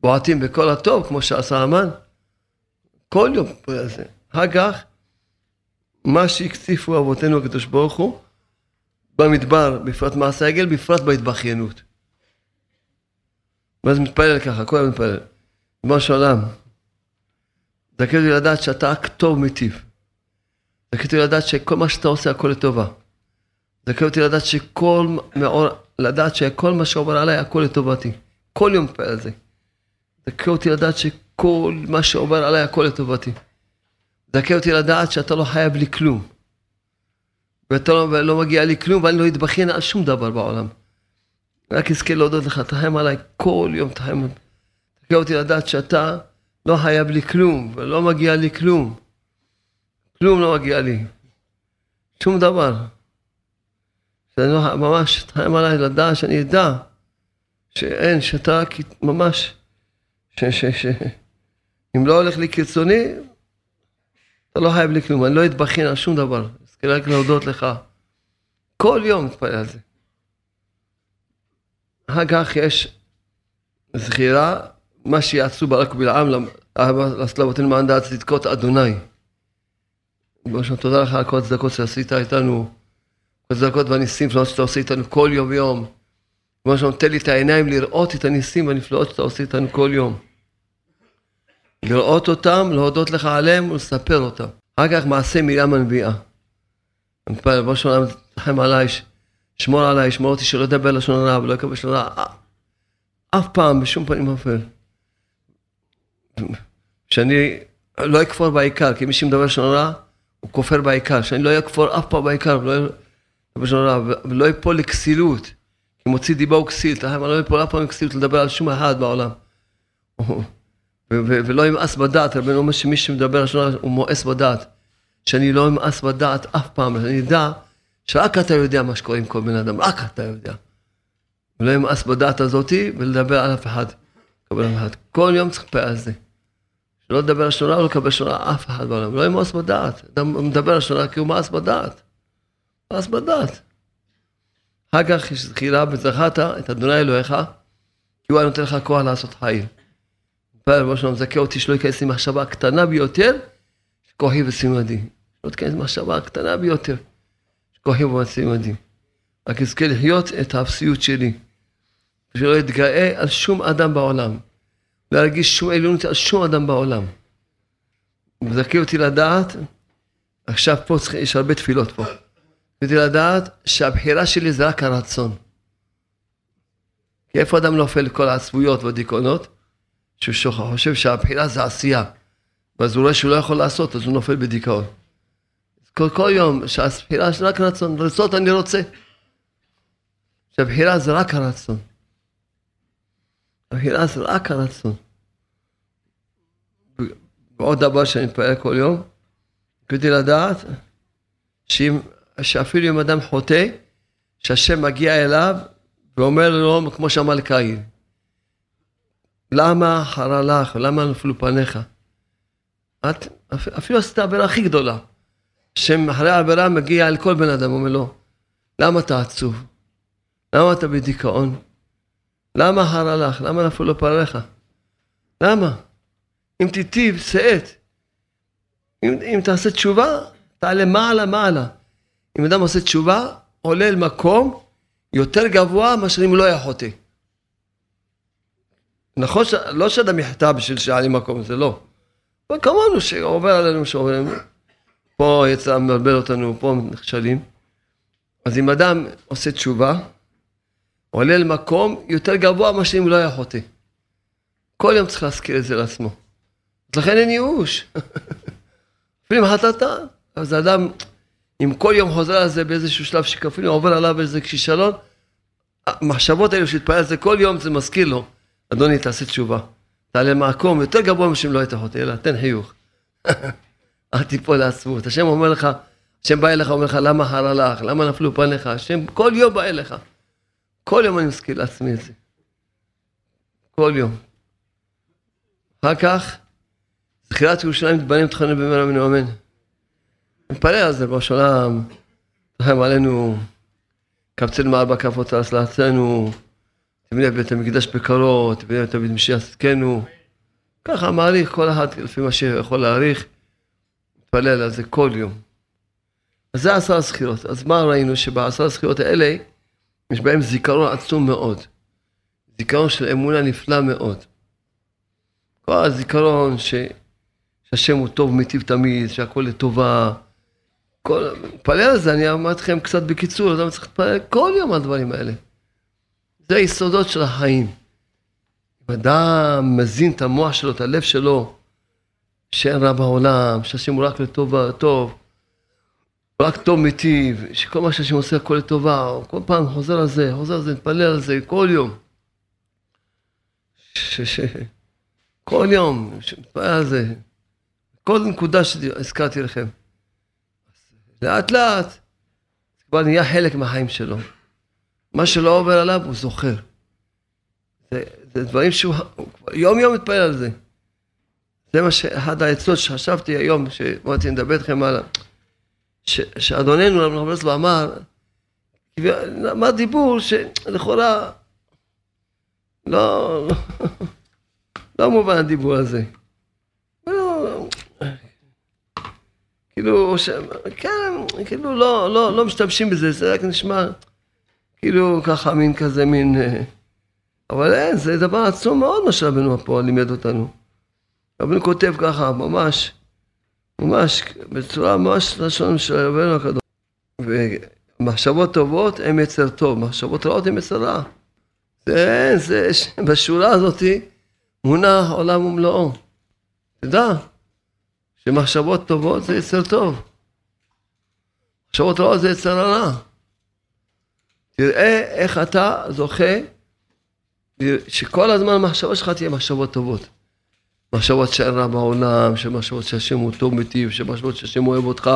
בועטים בכל הטוב, כמו שעשה המן? כל יום בגלל זה. אחר כך, מה שהקציפו אבותינו הקדוש ברוך הוא, במדבר, בפרט מעשה העגל, בפרט בהתבכיינות. ואז מתפלל ככה, כל היום מתפלל. ריבונו של עולם, זכה אותי לדעת שאתה רק טוב מיטיב. זכה אותי לדעת שכל מה שאתה עושה הכל לטובה. זכה אותי לדעת שכל מאור, לדעת שכל מה שעובר עליי הכל לטובתי. כל יום מתפעל על זה. זכה אותי לדעת שכל מה שעובר עליי הכל לטובתי. זכה אותי לדעת שאתה לא חייב לי כלום. ואתה לא, לא מגיע לי כלום ואני לא אתבכיין על שום דבר בעולם. רק אזכה להודות לך, תחם עליי כל יום, תחם. תקרא אותי לדעת שאתה לא חייב לי כלום, ולא מגיע לי כלום. כלום לא מגיע לי. שום דבר. שאני לא, ממש, תחם עליי לדעת שאני אדע שאין, שאתה ממש, ש, ש, ש, אם לא הולך לי קיצוני, אתה לא חייב לי כלום, אני לא אתבכין על שום דבר. אז רק להודות לך. כל יום מתפלל על זה. אחר כך יש זכירה, מה שיעשו ברק ובלעם, לעשות לאבותינו מען דעת צדקות אדוני. בראשון, תודה לך על כל הצדקות שעשית איתנו, כל הצדקות והניסים שאתה עושה איתנו כל יום ויום. בראשון, תן לי את העיניים לראות את הניסים והנפלאות שאתה עושה איתנו כל יום. לראות אותם, להודות לך עליהם ולספר אותם. אחר כך מעשה מרים הנביאה. אני מתפלל, בראשון, תחם עליי שמור עליי, שמור אותי שלא ידבר לשון הרע ולא יקבל לשון הרע. אף פעם, בשום פנים ואופן. שאני לא אכפור בעיקר, כי מי שמדבר לשון הרע, הוא כופר בעיקר. שאני לא אכפור אף פעם בעיקר, ולא אפול לכסילות. כי מוציא דיבה וכסיל, לא אפול אף פעם לכסילות לדבר על שום אחד בעולם. ולא ימאס בדעת, רבנו אומר שמי שמדבר הרע הוא מואס בדעת. שאני לא אמאס בדעת אף פעם, שאני אדע שרק אתה יודע מה שקורה עם כל בן אדם, רק אתה יודע. ולא ימאס בדעת הזאתי ולדבר על אף אחד. כל יום צריך לפה על זה. שלא לדבר לשון רע ולא לקבל רע אף אחד בעולם. לא ימאס בדעת. אתה מדבר לשון רע כי הוא מאס בדעת. מאס בדעת. אחר כך יש זכירה וזכרת את אדוני אלוהיך, כי הוא היה נותן לך כוח לעשות חיל. מתפלל רבו שלום, זכה אותי שלא ייכנס לי מחשבה קטנה ביותר, כוחי וסימדי. לא תיכנס מחשבה קטנה ביותר. כוחי וסימדי. רק אזכה לחיות את האפסיות שלי. ושלא אתגאה על שום אדם בעולם. לא להרגיש שום עליונות על שום אדם בעולם. מזכה אותי לדעת, עכשיו פה צריך, יש הרבה תפילות פה. אותי לדעת שהבחירה שלי זה רק הרצון. כי איפה אדם נופל לכל העצבויות והדיכאונות? שהוא חושב שהבחירה זה עשייה. ואז הוא רואה שהוא לא יכול לעשות, אז הוא נופל בדיכאון. כל, כל יום שהבחירה זה רק רצון, לרצות אני רוצה. שהבחירה זה רק הרצון. הבחירה זה רק הרצון. ועוד דבר שאני מתפלל כל יום, כדי לדעת שאם, שאפילו אם אדם חוטא, שהשם מגיע אליו ואומר לו, כמו שאמר לקין, למה חרה לך, למה נפלו פניך? את אפילו עשית העבירה הכי גדולה. השם אחרי העבירה מגיע אל כל בן אדם, אומר לו, למה אתה עצוב? למה אתה בדיכאון? למה הרע לך? למה נפלו פניך? למה? אם תיטיב, שאת. אם, אם תעשה תשובה, תעלה מעלה מעלה. אם אדם עושה תשובה, עולה אל מקום יותר גבוה מאשר אם לא היה חוטא. נכון, ש... לא שאדם יחטא בשביל שיעלה מקום, זה לא. וכמונו שעובר עלינו שעוברים. פה יצא מבלבל אותנו, פה נכשלים. אז אם אדם עושה תשובה, עולה למקום יותר גבוה מאשר אם לא היה חוטא. כל יום צריך להזכיר את זה לעצמו. אז לכן אין ייאוש. אפילו אם חטאת, אז האדם, אם כל יום חוזר על זה באיזשהו שלב שכאילו עובר עליו איזה כישלון, המחשבות האלו שהתפלל על זה כל יום, זה מזכיר לו, אדוני, תעשה תשובה. תעלה מקום יותר גבוה משאם לא היית חוטא, אלא תן חיוך. אל תיפול לעצמות. השם אומר לך, השם בא אליך, אומר לך, למה הרע לך? למה נפלו פניך? השם כל יום בא אליך. כל יום אני מזכיר לעצמי את זה. כל יום. אחר כך, זכירת ירושלים תבנים תכנן במהרה מן אמן. מתפלל על זה, בראש עולם, תרחם עלינו, קבצנו מארבע כפות על הצלחתנו, תבנה בית המקדש בקרוב, תבנה את תמיד משיח צדקנו. ככה מעריך כל אחד לפי מה שיכול להעריך, מתפלל על זה כל יום. אז זה עשר הזכירות. אז מה ראינו? שבעשר הזכירות האלה, יש בהם זיכרון עצום מאוד. זיכרון של אמונה נפלא מאוד. כל הזיכרון ש... שהשם הוא טוב, מיטיב תמיד, שהכל לטובה. כל... מתפלל על זה, אני אמרתי לכם קצת בקיצור, אדם צריך להתפלל כל יום על הדברים האלה. זה היסודות של החיים. אם אדם מזין את המוח שלו, את הלב שלו, שאין רע בעולם, שהשם הוא רק לטוב, טוב, רק טוב מיטיב, שכל מה שהשם עושה הכל לטובה, כל פעם חוזר על זה, חוזר על זה, מתפלל על זה, כל יום. ש, ש, כל יום, מתפלל על זה. כל נקודה שהזכרתי לכם. לאט לאט, כבר נהיה חלק מהחיים שלו. מה שלא עובר עליו, הוא זוכר. זה, זה דברים שהוא יום יום מתפלל על זה. זה מה שאחד העצות שחשבתי היום, שאמרתי, נדבר איתכם על... שאדוננו, רב רב אמר, אמר דיבור שלכאורה לא, לא מובן הדיבור הזה. לא, כאילו. כן, כאילו לא, לא, לא משתמשים בזה, זה רק נשמע כאילו ככה מין כזה מין... אה, אבל אין, זה דבר עצום מאוד מה שרבנו פה לימד אותנו. רבנו כותב ככה, ממש, ממש, בצורה ממש לשון של רבנו הקדוש. מחשבות טובות הם יצר טוב, מחשבות רעות הם יצר רע. זה, זה, בשורה הזאתי מונח עולם ומלואו. תדע שמחשבות טובות זה יצר טוב. מחשבות רעות זה יצר הרע. תראה איך אתה זוכה שכל הזמן המחשבה שלך תהיה מחשבות טובות. מחשבות שאין רע בעולם, שמחשבות שהשם הוא טוב מטיב, שמחשבות שהשם אוהב אותך,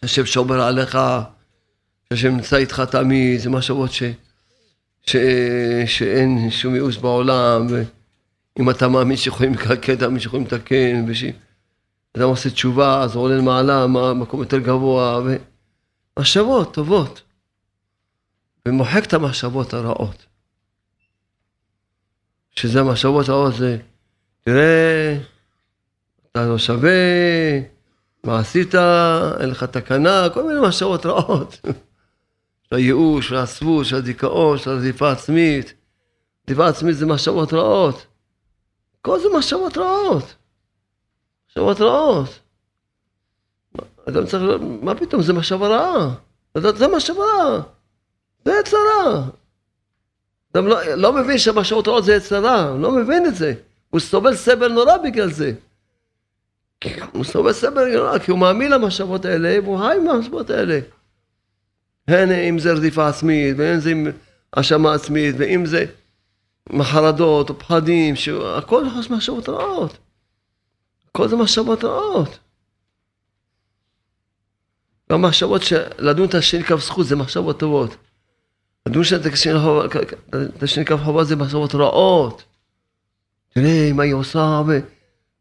שהשם שומר עליך, שהשם נמצא איתך תמיד, זה מחשבות ש, ש, שאין שום ייאוש בעולם, ואם אתה מאמין שיכולים לקלקל, אתה מאמין שיכולים לתקן, ושאדם עושה תשובה, אז הוא עולה למעלה, מקום יותר גבוה, ומחשבות טובות. ומוחק את המחשבות הרעות. שזה המחשבות הרעות זה, תראה, אתה לא שווה, מה עשית, אין לך תקנה, כל מיני מחשבות רעות. של הייאוש, של העצבות, של הדיכאון, של הרדיפה עצמית. רדיפה עצמית זה מחשבות רעות. כל זה מחשבות רעות. מחשבות רעות. אדם צריך, מה פתאום, זה מחשבה רעה. זה מחשבה רעה. זה יצרה. אדם לא, לא מבין שהמשמעות רעות זה יצרה, הוא לא מבין את זה. הוא סובל סבל נורא בגלל זה. הוא סובל סבל נורא, כי הוא מאמין למחשבות האלה, והוא חי המחשבות האלה. הן אם זה רדיפה עצמית, ואם זה עם האשמה עצמית, ואם זה מחרדות או פחדים, הכל מחשבות רעות. הכל זה מחשבות רעות. גם מחשבות שלדון את השני כף זכות זה מחשבות טובות. לדון את השני כף חובה זה מחשבות רעות. תראה מה היא עושה,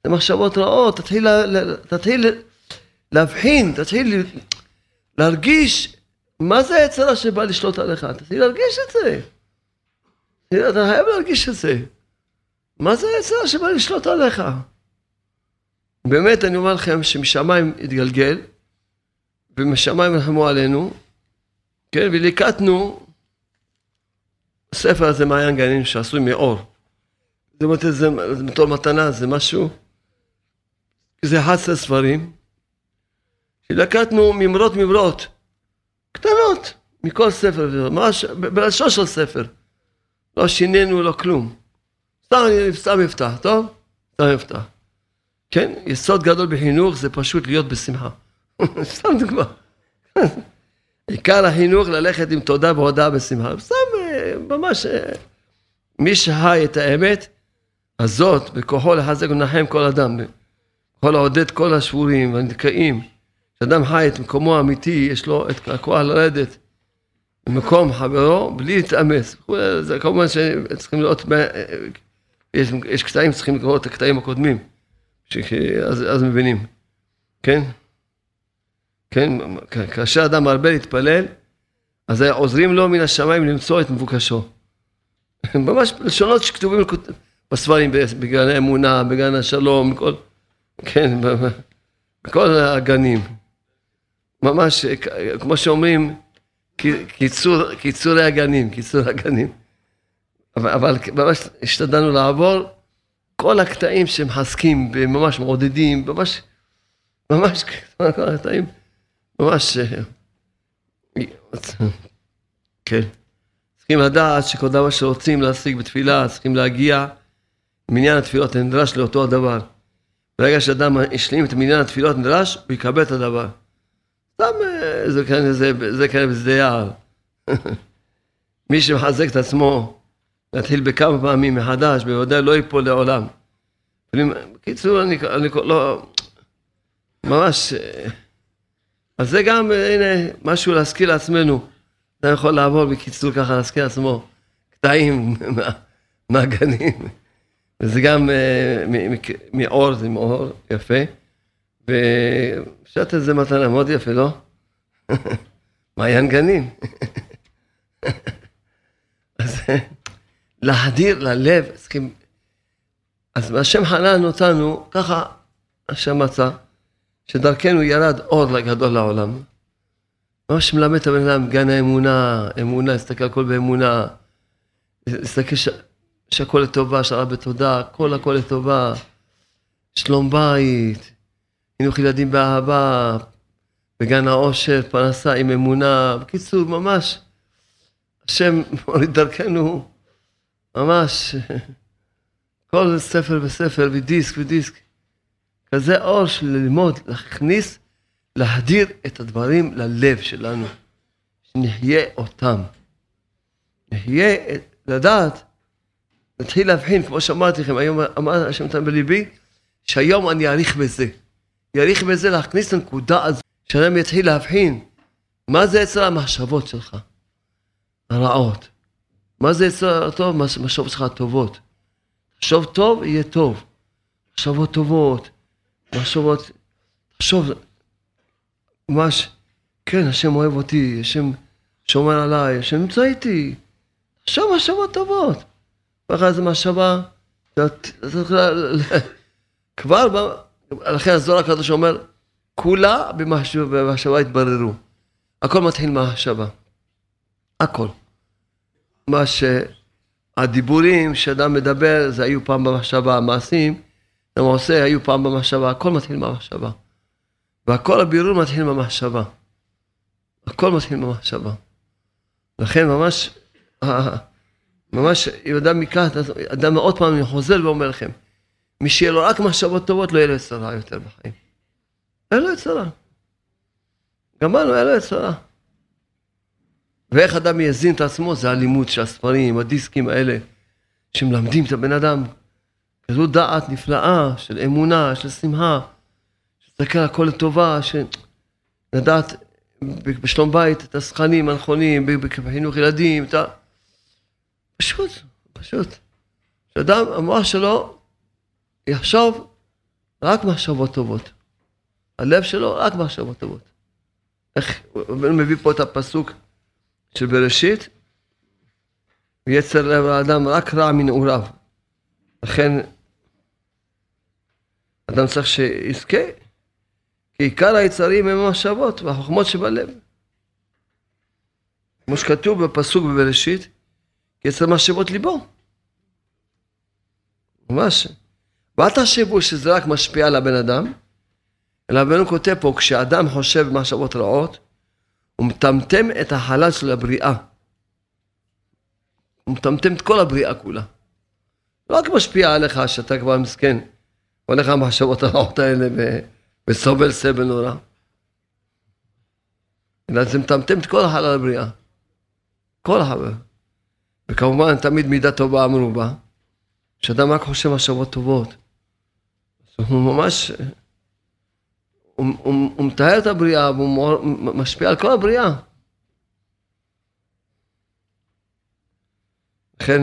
זה מחשבות רעות, תתחיל, תתחיל להבחין, תתחיל להרגיש מה זה היצרה שבא לשלוט עליך, תתחיל להרגיש את זה. אתה חייב להרגיש את זה. מה זה היצרה שבא לשלוט עליך? באמת, אני אומר לכם שמשמיים התגלגל, ומשמיים נלחמו עלינו, כן, וליקטנו הספר הזה מעיין גנים שעשוי מאור. זאת אומרת, זה בתור מתנה, זה משהו, זה 11 ספרים, שלקטנו ממרות ממרות, קטנות, מכל ספר, ממש בלשון של ספר. לא שינינו, לא כלום. סתם, יפתח, טוב? סתם יפתח. כן, יסוד גדול בחינוך זה פשוט להיות בשמחה. סתם דוגמה. עיקר החינוך ללכת עם תודה והודעה בשמחה. סתם, ממש, אה, מי שחי את האמת הזאת, בכוחו לחזק ולנחם כל אדם, יכול לעודד כל השבורים והנדכאים. כשאדם חי את מקומו האמיתי, יש לו את הכוח לרדת במקום חברו בלי להתאמץ. זה כמובן שצריכים לראות, אה, יש, יש קטעים, צריכים לקרוא את הקטעים הקודמים, אז, אז מבינים, כן? כן, כאשר אדם מרבה להתפלל, אז עוזרים לו מן השמיים למצוא את מבוקשו. ממש לשונות שכתובים בספרים, בגן האמונה, בגן השלום, בכל, כן, בכל הגנים. ממש, כמו שאומרים, קיצור, קיצורי הגנים, קיצור הגנים. אבל, אבל ממש השתדלנו לעבור כל הקטעים שמחזקים וממש מעודדים, ממש, ממש, כל הקטעים. ממש... אה, כן. צריכים לדעת שכל דבר שרוצים להשיג בתפילה, צריכים להגיע למניין התפילות הנדרש לאותו הדבר. ברגע שאדם השלים את מניין התפילות הנדרש, הוא יקבל את הדבר. סתם אה, זה כאן, זה, זה כאן בשדה יער. מי שמחזק את עצמו, להתחיל בכמה פעמים מחדש, בוודאי לא ייפול לעולם. בקיצור, אני, אני לא, ממש... אה, אז זה גם, הנה, משהו להזכיר לעצמנו. אתה יכול לעבור בקיצור ככה, להזכיר לעצמו קטעים מהגנים. וזה גם אה, מאור, זה מאור יפה. ואפשר לתת לזה מתנה מאוד יפה, לא? מעיין גנים. אז להדיר ללב, צריכים... אז השם חנן אותנו, ככה השם מצא. שדרכנו ירד אור גדול לעולם. ממש מלמד את הבן אדם, גן האמונה, אמונה, להסתכל הכל באמונה, להסתכל ש... שהכל לטובה, שהרע בתודה, הכל הכל לטובה, שלום בית, חינוך ילדים באהבה, בגן העושר, פרנסה עם אמונה, בקיצור, ממש, השם מוריד דרכנו, ממש, כל ספר וספר ודיסק ודיסק. כזה אור של ללמוד, להכניס, להדיר את הדברים ללב שלנו, שנחיה אותם. נחיה, לדעת, נתחיל להבחין, כמו שאמרתי לכם, היום אמר השם נתן בליבי, שהיום אני אעריך בזה. יעריך בזה להכניס את הנקודה הזו, שאדם יתחיל להבחין מה זה אצל המחשבות שלך, הרעות. מה זה אצל הטוב? מחשבות שלך הטובות. תחשוב טוב, יהיה טוב. מחשבות טובות, מחשבות, תחשוב, ממש, כן, השם אוהב אותי, השם שומר עליי, השם נמצא איתי. תחשוב מחשבות טובות. ואחרי זה מחשבה, כבר, לכן הזוהר הקדוש אומר, כולה במחשבה התבררו. הכל מתחיל מהמחשבה. הכל. מה שהדיבורים שאדם מדבר, זה היו פעם במחשבה, המעשים, גם עושה, היו פעם במחשבה, הכל מתחיל מהמחשבה. והכל הבירור מתחיל מהמחשבה. הכל מתחיל מהמחשבה. לכן ממש, ממש, אם אדם ייקח, אדם עוד פעם חוזר ואומר לכם, מי שיהיה לו רק מחשבות טובות, לא יהיה לו יצרה יותר בחיים. אין לו יצרה. גמרנו, אין לו יצרה. ואיך אדם יזין את עצמו, זה הלימוד של הספרים, הדיסקים האלה, שמלמדים את הבן אדם כזו דעת נפלאה של אמונה, של שמחה, שתסתכל על הכל לטובה, שלדעת בשלום בית את הסכנים הנכונים, בחינוך ילדים, את ה... פשוט, פשוט. שאדם, המוח שלו יחשוב רק מחשבות טובות. הלב שלו רק מחשבות טובות. איך, הוא מביא פה את הפסוק של בראשית, ויצר לב האדם רק רע מנעוריו. לכן אדם צריך שיזכה, כי עיקר היצרים הם המחשבות והחוכמות שבלב. כמו שכתוב בפסוק בבראשית, יצר מחשבות ליבו. ממש. ואל תחשבו שזה רק משפיע על הבן אדם, אלא רבנו כותב פה, כשאדם חושב מחשבות רעות, הוא מטמטם את החלל של הבריאה. הוא מטמטם את כל הבריאה כולה. לא רק משפיע עליך שאתה כבר מסכן, הולך המחשבות הרעות האלה וסובל סבל נורא. אלא זה מטמטם את כל החלל הבריאה. כל החלל. וכמובן, תמיד מידה טובה אמרו בה, שאדם רק חושב מחשבות טובות. הוא ממש, הוא, הוא, הוא מתאר את הבריאה והוא משפיע על כל הבריאה. לכן,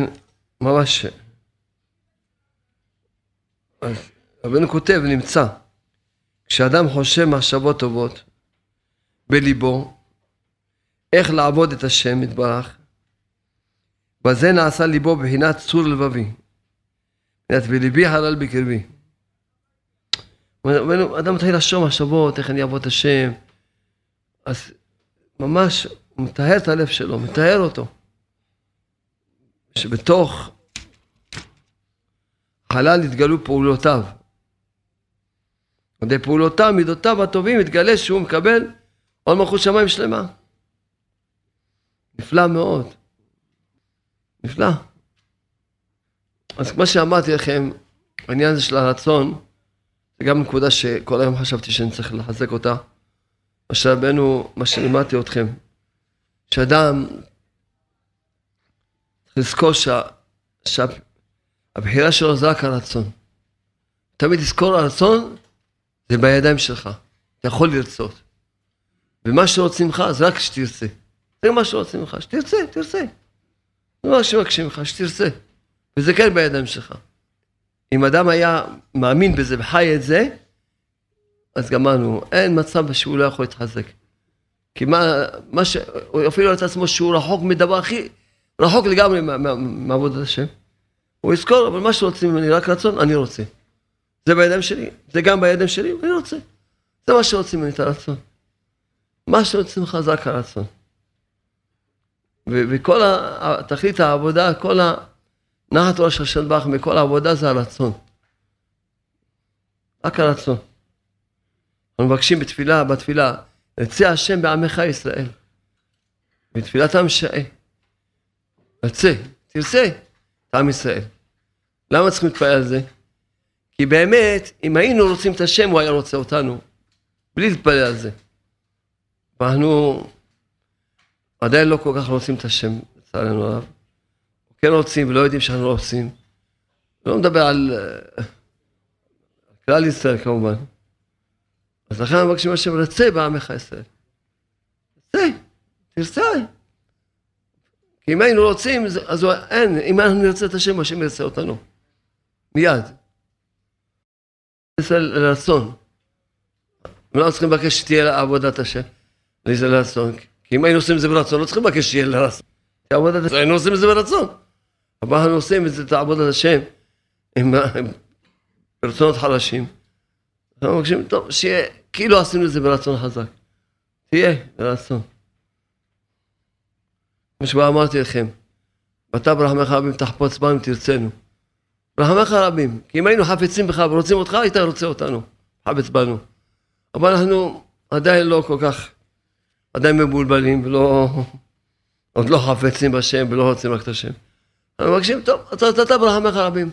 ממש, אז רבנו כותב, נמצא, כשאדם חושב מחשבות טובות בליבו, איך לעבוד את השם יתברך, בזה נעשה ליבו בחינת צור לבבי. וליבי הלל בקרבי. אדם מתחיל לחשוב מחשבות, איך אני אעבוד את השם. אז ממש, הוא מטהר את הלב שלו, מטהר אותו. שבתוך חלל יתגלו פעולותיו. על ידי פעולותיו, מידותיו הטובים, יתגלה שהוא מקבל עול מלכות שמיים שלמה. נפלא מאוד. נפלא. אז כמו שאמרתי לכם, העניין הזה של הרצון, זה גם נקודה שכל היום חשבתי שאני צריך לחזק אותה. מה שרבנו, מה שלימדתי אתכם, שאדם צריך לזכור שה, שהבחירה שלו זה רק הרצון. תמיד תזכור הרצון זה בידיים שלך, אתה יכול לרצות. ומה שרוצים ממך זה רק שתרצה. זה מה שרוצים ממך, שתרצה, תרצה. זה מה שמבקשים ממך, שתרצה. וזה כן בידיים שלך. אם אדם היה מאמין בזה וחי את זה, אז גמרנו, אין מצב שהוא לא יכול להתחזק. כי מה, מה ש... הוא אפילו את עצמו שהוא רחוק מדבר הכי, רחוק לגמרי מעבודת השם. הוא יזכור, אבל מה שרוצים ממני, רק רצון, אני רוצה. זה בידיים שלי, זה גם בידיים שלי, אני רוצה. זה מה שרוצים ממני, את הרצון. מה שרוצים ממך זה רק הרצון. וכל תכלית העבודה, כל ה... נחת ראש השם ברך מכל העבודה זה הרצון. רק הרצון. אנחנו מבקשים בתפילה, בתפילה, יצא השם בעמך ישראל. בתפילת עם שעה. יצא, תרצה את עם ישראל. למה צריכים להתפלל על זה? כי באמת, אם היינו רוצים את השם, הוא היה רוצה אותנו, בלי להתפלל על זה. ואנחנו עדיין לא כל כך רוצים את השם, לצערנו הרב. כן רוצים ולא יודעים שאנחנו לא רוצים. לא מדבר על uh, כלל ישראל כמובן. אז לכן מבקשים השם, רצה בעמך ישראל. רצה, תרצה. כי אם היינו רוצים, אז אין, אם אנחנו נרצה את השם, השם ירצה אותנו. מיד. ישראל לרצון. לא צריכים לבקש שתהיה עבודת השם. זה לרצון. כי אם היינו עושים את זה ברצון, לא צריכים לבקש שיהיה לרצון. היינו עושים את זה ברצון. אבל אנחנו עושים את זה, את עבודת השם, עם, רצונות חלשים. אנחנו מבקשים, טוב, שיהיה, כאילו עשינו את זה ברצון חזק. תהיה ברצון. כמו שבה אמרתי לכם, ואתה ברחמך רבים תחפוץ בנו תרצנו. ברחמך רבים, כי אם היינו חפצים בך ורוצים אותך, היית רוצה אותנו, חפץ בנו. אבל אנחנו עדיין לא כל כך, עדיין מבולבלים ולא, עוד לא חפצים בשם ולא רוצים רק את השם. אנחנו מבקשים, טוב, אתה אתה ברחמך רבים.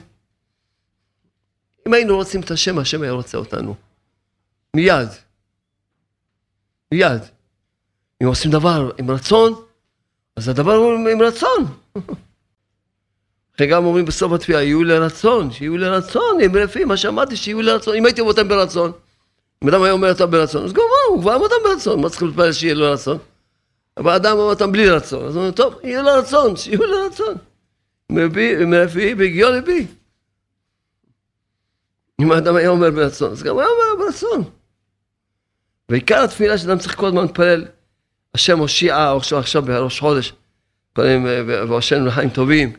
אם היינו רוצים את השם, השם היה רוצה אותנו. מיד. מיד. אם עושים דבר עם רצון, אז הדבר הוא עם רצון. גם אומרים בסוף התפילה, יהיו לרצון, שיהיו לרצון, הם לפי מה שאמרתי, שיהיו לרצון. אם הייתי אותם ברצון, אם אדם היה אומר אותם ברצון, אז גם הוא כבר אמר אותם ברצון, מה צריך להתפלל שיהיה לו רצון? אבל אדם אמר אותם בלי רצון, אז הוא אומר, טוב, יהיו לרצון, שיהיו לרצון. מרפי בהגיון ליבי. אם האדם היה אומר ברצון, אז גם היה אומר ברצון. ועיקר התפילה שאדם צריך כל הזמן להתפלל, השם הושיעה, עכשיו בראש חודש, קודם והושענו לחיים טובים,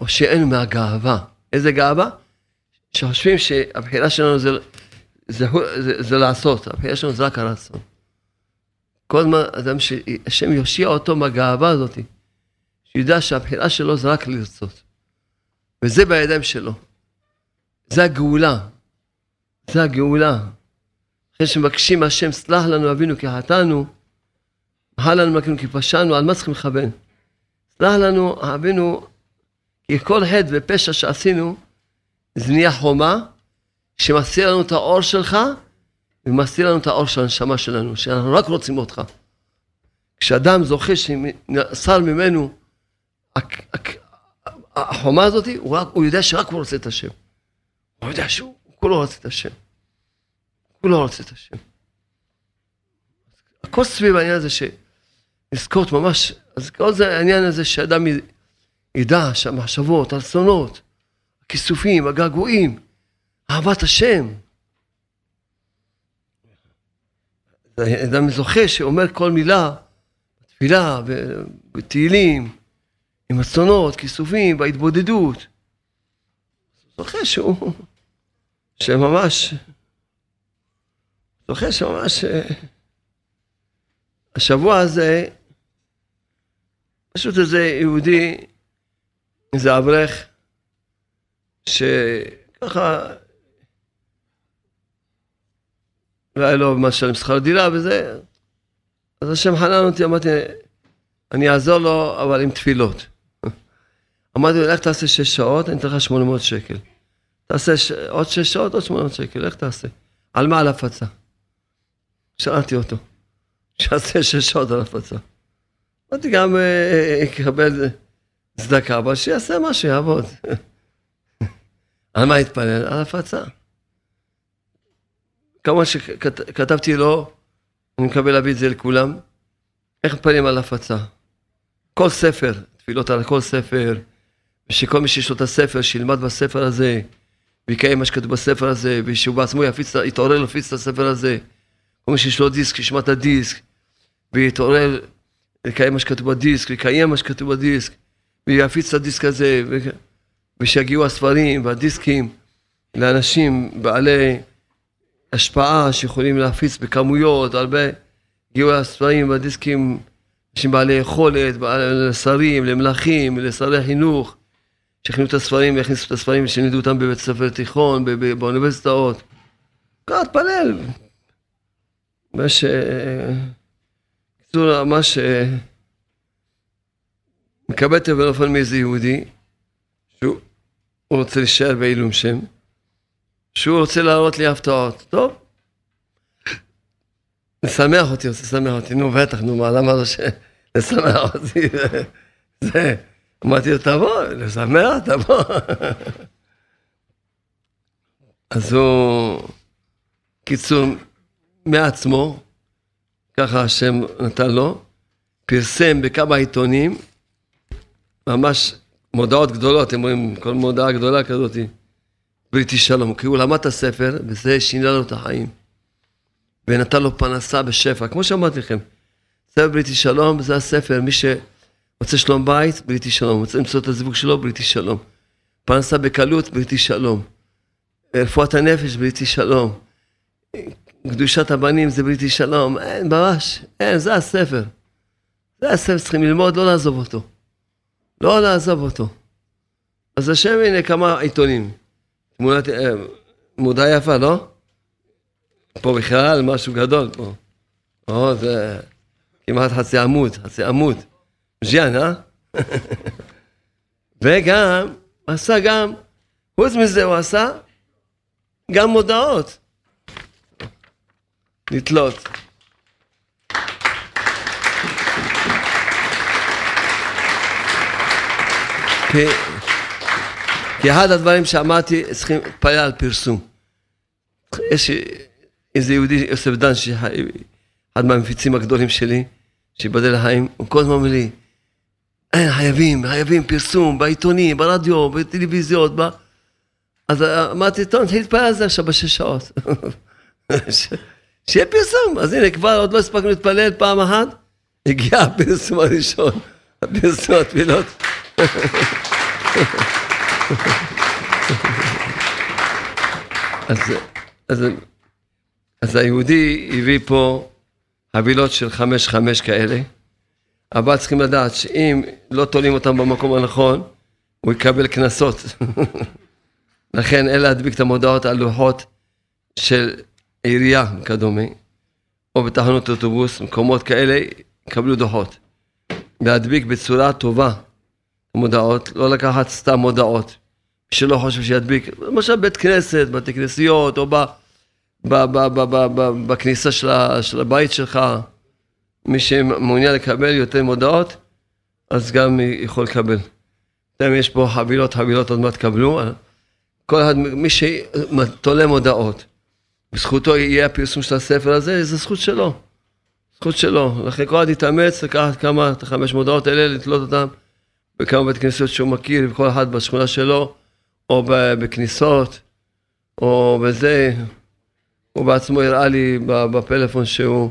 הושיענו מהגאווה. איזה גאווה? שחושבים שהבחירה שלנו זה, זה, זה, זה, לעשות, הבחירה שלנו זה רק הרצון. כל הזמן אדם שהשם יושיע אותו מהגאווה הזאת, שידע שהבחירה שלו זה רק לרצות. וזה בידיים שלו. זה הגאולה. זה הגאולה. אחרי שמבקשים מהשם, סלח לנו אבינו כי חטאנו, מחל לנו מלכנו כי פשענו, על מה צריכים לכוון? סלח לנו אבינו, כי כל חטא ופשע שעשינו, זה נהיה חומה, שמסתיר לנו את האור שלך, ומסתיר לנו את האור של הנשמה שלנו, שאנחנו רק רוצים אותך. כשאדם זוכה שנסר ממנו החומה הזאת, הוא, רק, הוא יודע שרק הוא רוצה את השם. הוא יודע שהוא כולו רוצה את השם. כולו רוצה את השם. הכל סביב העניין הזה שנזכות ממש, אז כל זה העניין הזה שאדם ידע שהמחשבות, הרצונות, הכיסופים, הגעגועים, אהבת השם. אדם זוכה שאומר כל מילה בתפילה, בתהילים, עם אסונות, כיסופים, בהתבודדות. זוכה שהוא, שממש, זוכה שממש, השבוע הזה, פשוט איזה יהודי, איזה אברך, שככה, לא היה לו מה לשלם שכר דירה וזה, אז השם חנן אותי, אמרתי, אני אעזור לו, אבל עם תפילות. אמרתי לו, לך תעשה שש שעות, אני אתן לך 800 שקל. תעשה ש... עוד שש שעות, עוד 800 שקל, איך תעשה? על מה? על הפצה. שאלתי אותו, שיעשה שש שעות על הפצה. אמרתי, גם אה, יקבל צדקה, אבל שיעשה מה שיעבוד. על מה יתפלל? על הפצה. כמה שכתבתי לו, אני מקווה להביא את זה לכולם, איך מתפללים על הפצה. כל ספר, תפילות על כל ספר, ושכל מי שיש לו את הספר, שילמד בספר הזה, ויקיים מה שכתוב בספר הזה, ושהוא בעצמו יפיץ, יתעורר להפיץ את הספר הזה. כל מי שיש לו דיסק, ישמע את הדיסק, ויתעורר לקיים מה שכתוב בדיסק, ויקיים מה שכתוב בדיסק, ויפיץ את הדיסק הזה, ו... ושיגיעו הספרים והדיסקים לאנשים בעלי השפעה שיכולים להפיץ בכמויות, הרבה, הגיעו הספרים והדיסקים, אנשים בעלי יכולת, לשרים, למלכים, לשרי חינוך, שיכינו את הספרים ויכניסו את הספרים ושילמדו אותם בבית ספר תיכון, באוניברסיטאות. ככה תפלל. ממש, בקיצור, ממש מקבל טלפון מאיזה יהודי, שהוא רוצה להישאר בעילום שם, שהוא רוצה להראות לי הפתעות. טוב, לשמח אותי, רוצה לשמח אותי, נו בטח, נו מה, למה לא ש... לשמח אותי, זה, אמרתי לו, תבוא, לשמח, תבוא. אז הוא, קיצור, מעצמו, ככה השם נתן לו, פרסם בכמה עיתונים, ממש מודעות גדולות, הם רואים כל מודעה גדולה כזאת, בריטי שלום, כי הוא למד את הספר, וזה שינה לו את החיים. ונתן לו פרנסה בשפע, כמו שאמרתי לכם, ספר בריטי שלום זה הספר, מי שרוצה שלום בית, בריטי שלום, רוצה למצוא את הזיווג שלו, בריטי שלום. פרנסה בקלות, בריטי שלום. רפואת הנפש, בריטי שלום. קדושת הבנים זה בריטי שלום, אין, ממש, אין, זה הספר. זה הספר, צריכים ללמוד, לא לעזוב אותו. לא לעזוב אותו. אז השם, הנה כמה עיתונים. תמונת, אה, מודעה יפה, לא? פה בכלל משהו גדול פה. או, זה כמעט חצי עמוד, חצי עמוד. מז'יאן, אה? וגם, עשה גם, חוץ מזה הוא עשה גם מודעות. לתלות. כי, כי אחד הדברים שאמרתי, צריכים להתפלל על פרסום. יש איזה יהודי, יוסף דן, אחד מהמפיצים הגדולים שלי, שיבדל לחיים, הוא כל הזמן אומר לי, אין, חייבים, חייבים פרסום בעיתונים, ברדיו, בטלוויזיות, ב... אז אמרתי, טוב, נתחיל להתפלל על זה עכשיו בשש שעות. שיהיה פרסום. אז הנה, כבר עוד לא הספקנו להתפלל פעם אחת, הגיע הפרסום הראשון, הפרסום התפילות. אז, אז, אז היהודי הביא פה חבילות של חמש-חמש כאלה, אבל צריכים לדעת שאם לא תולים אותם במקום הנכון, הוא יקבל קנסות. לכן אין להדביק את המודעות על לוחות של עירייה וכדומה, או בתחנות אוטובוס, מקומות כאלה, יקבלו דוחות. להדביק בצורה טובה מודעות, לא לקחת סתם מודעות. שלא חושב שידביק, למשל בית כנסת, בתי כנסיות, או בכניסה של, של הבית שלך, מי שמעוניין לקבל יותר מודעות, אז גם יכול לקבל. אתם יש פה חבילות, חבילות עוד מעט תקבלו. כל אחד, מי שתולה מודעות, בזכותו יהיה הפרסום של הספר הזה, זה זכות שלו. זכות שלו. לכן כל אחד יתאמץ לקחת כמה, את החמש מודעות האלה, לתלות אותן. בכמה בית כנסיות שהוא מכיר, וכל אחד בשכונה שלו, או בכניסות, או בזה. הוא בעצמו הראה לי בפלאפון שהוא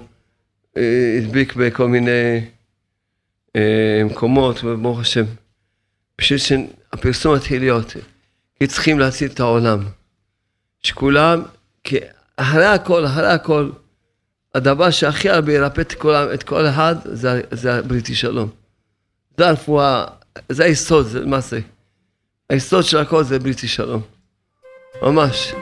אה, הדביק בכל מיני אה, מקומות, וברוך השם. בשביל שהפרסום מתחיל להיות, כי צריכים להציל את העולם. שכולם, כי אחרי הכל, אחרי הכל, הדבר שהכי הרבה ירפא את כל, את כל אחד, זה, זה הבריטי שלום. זה הרפואה זה היסוד, זה למעשה. היסוד של הכל זה בריטי שלום. ממש.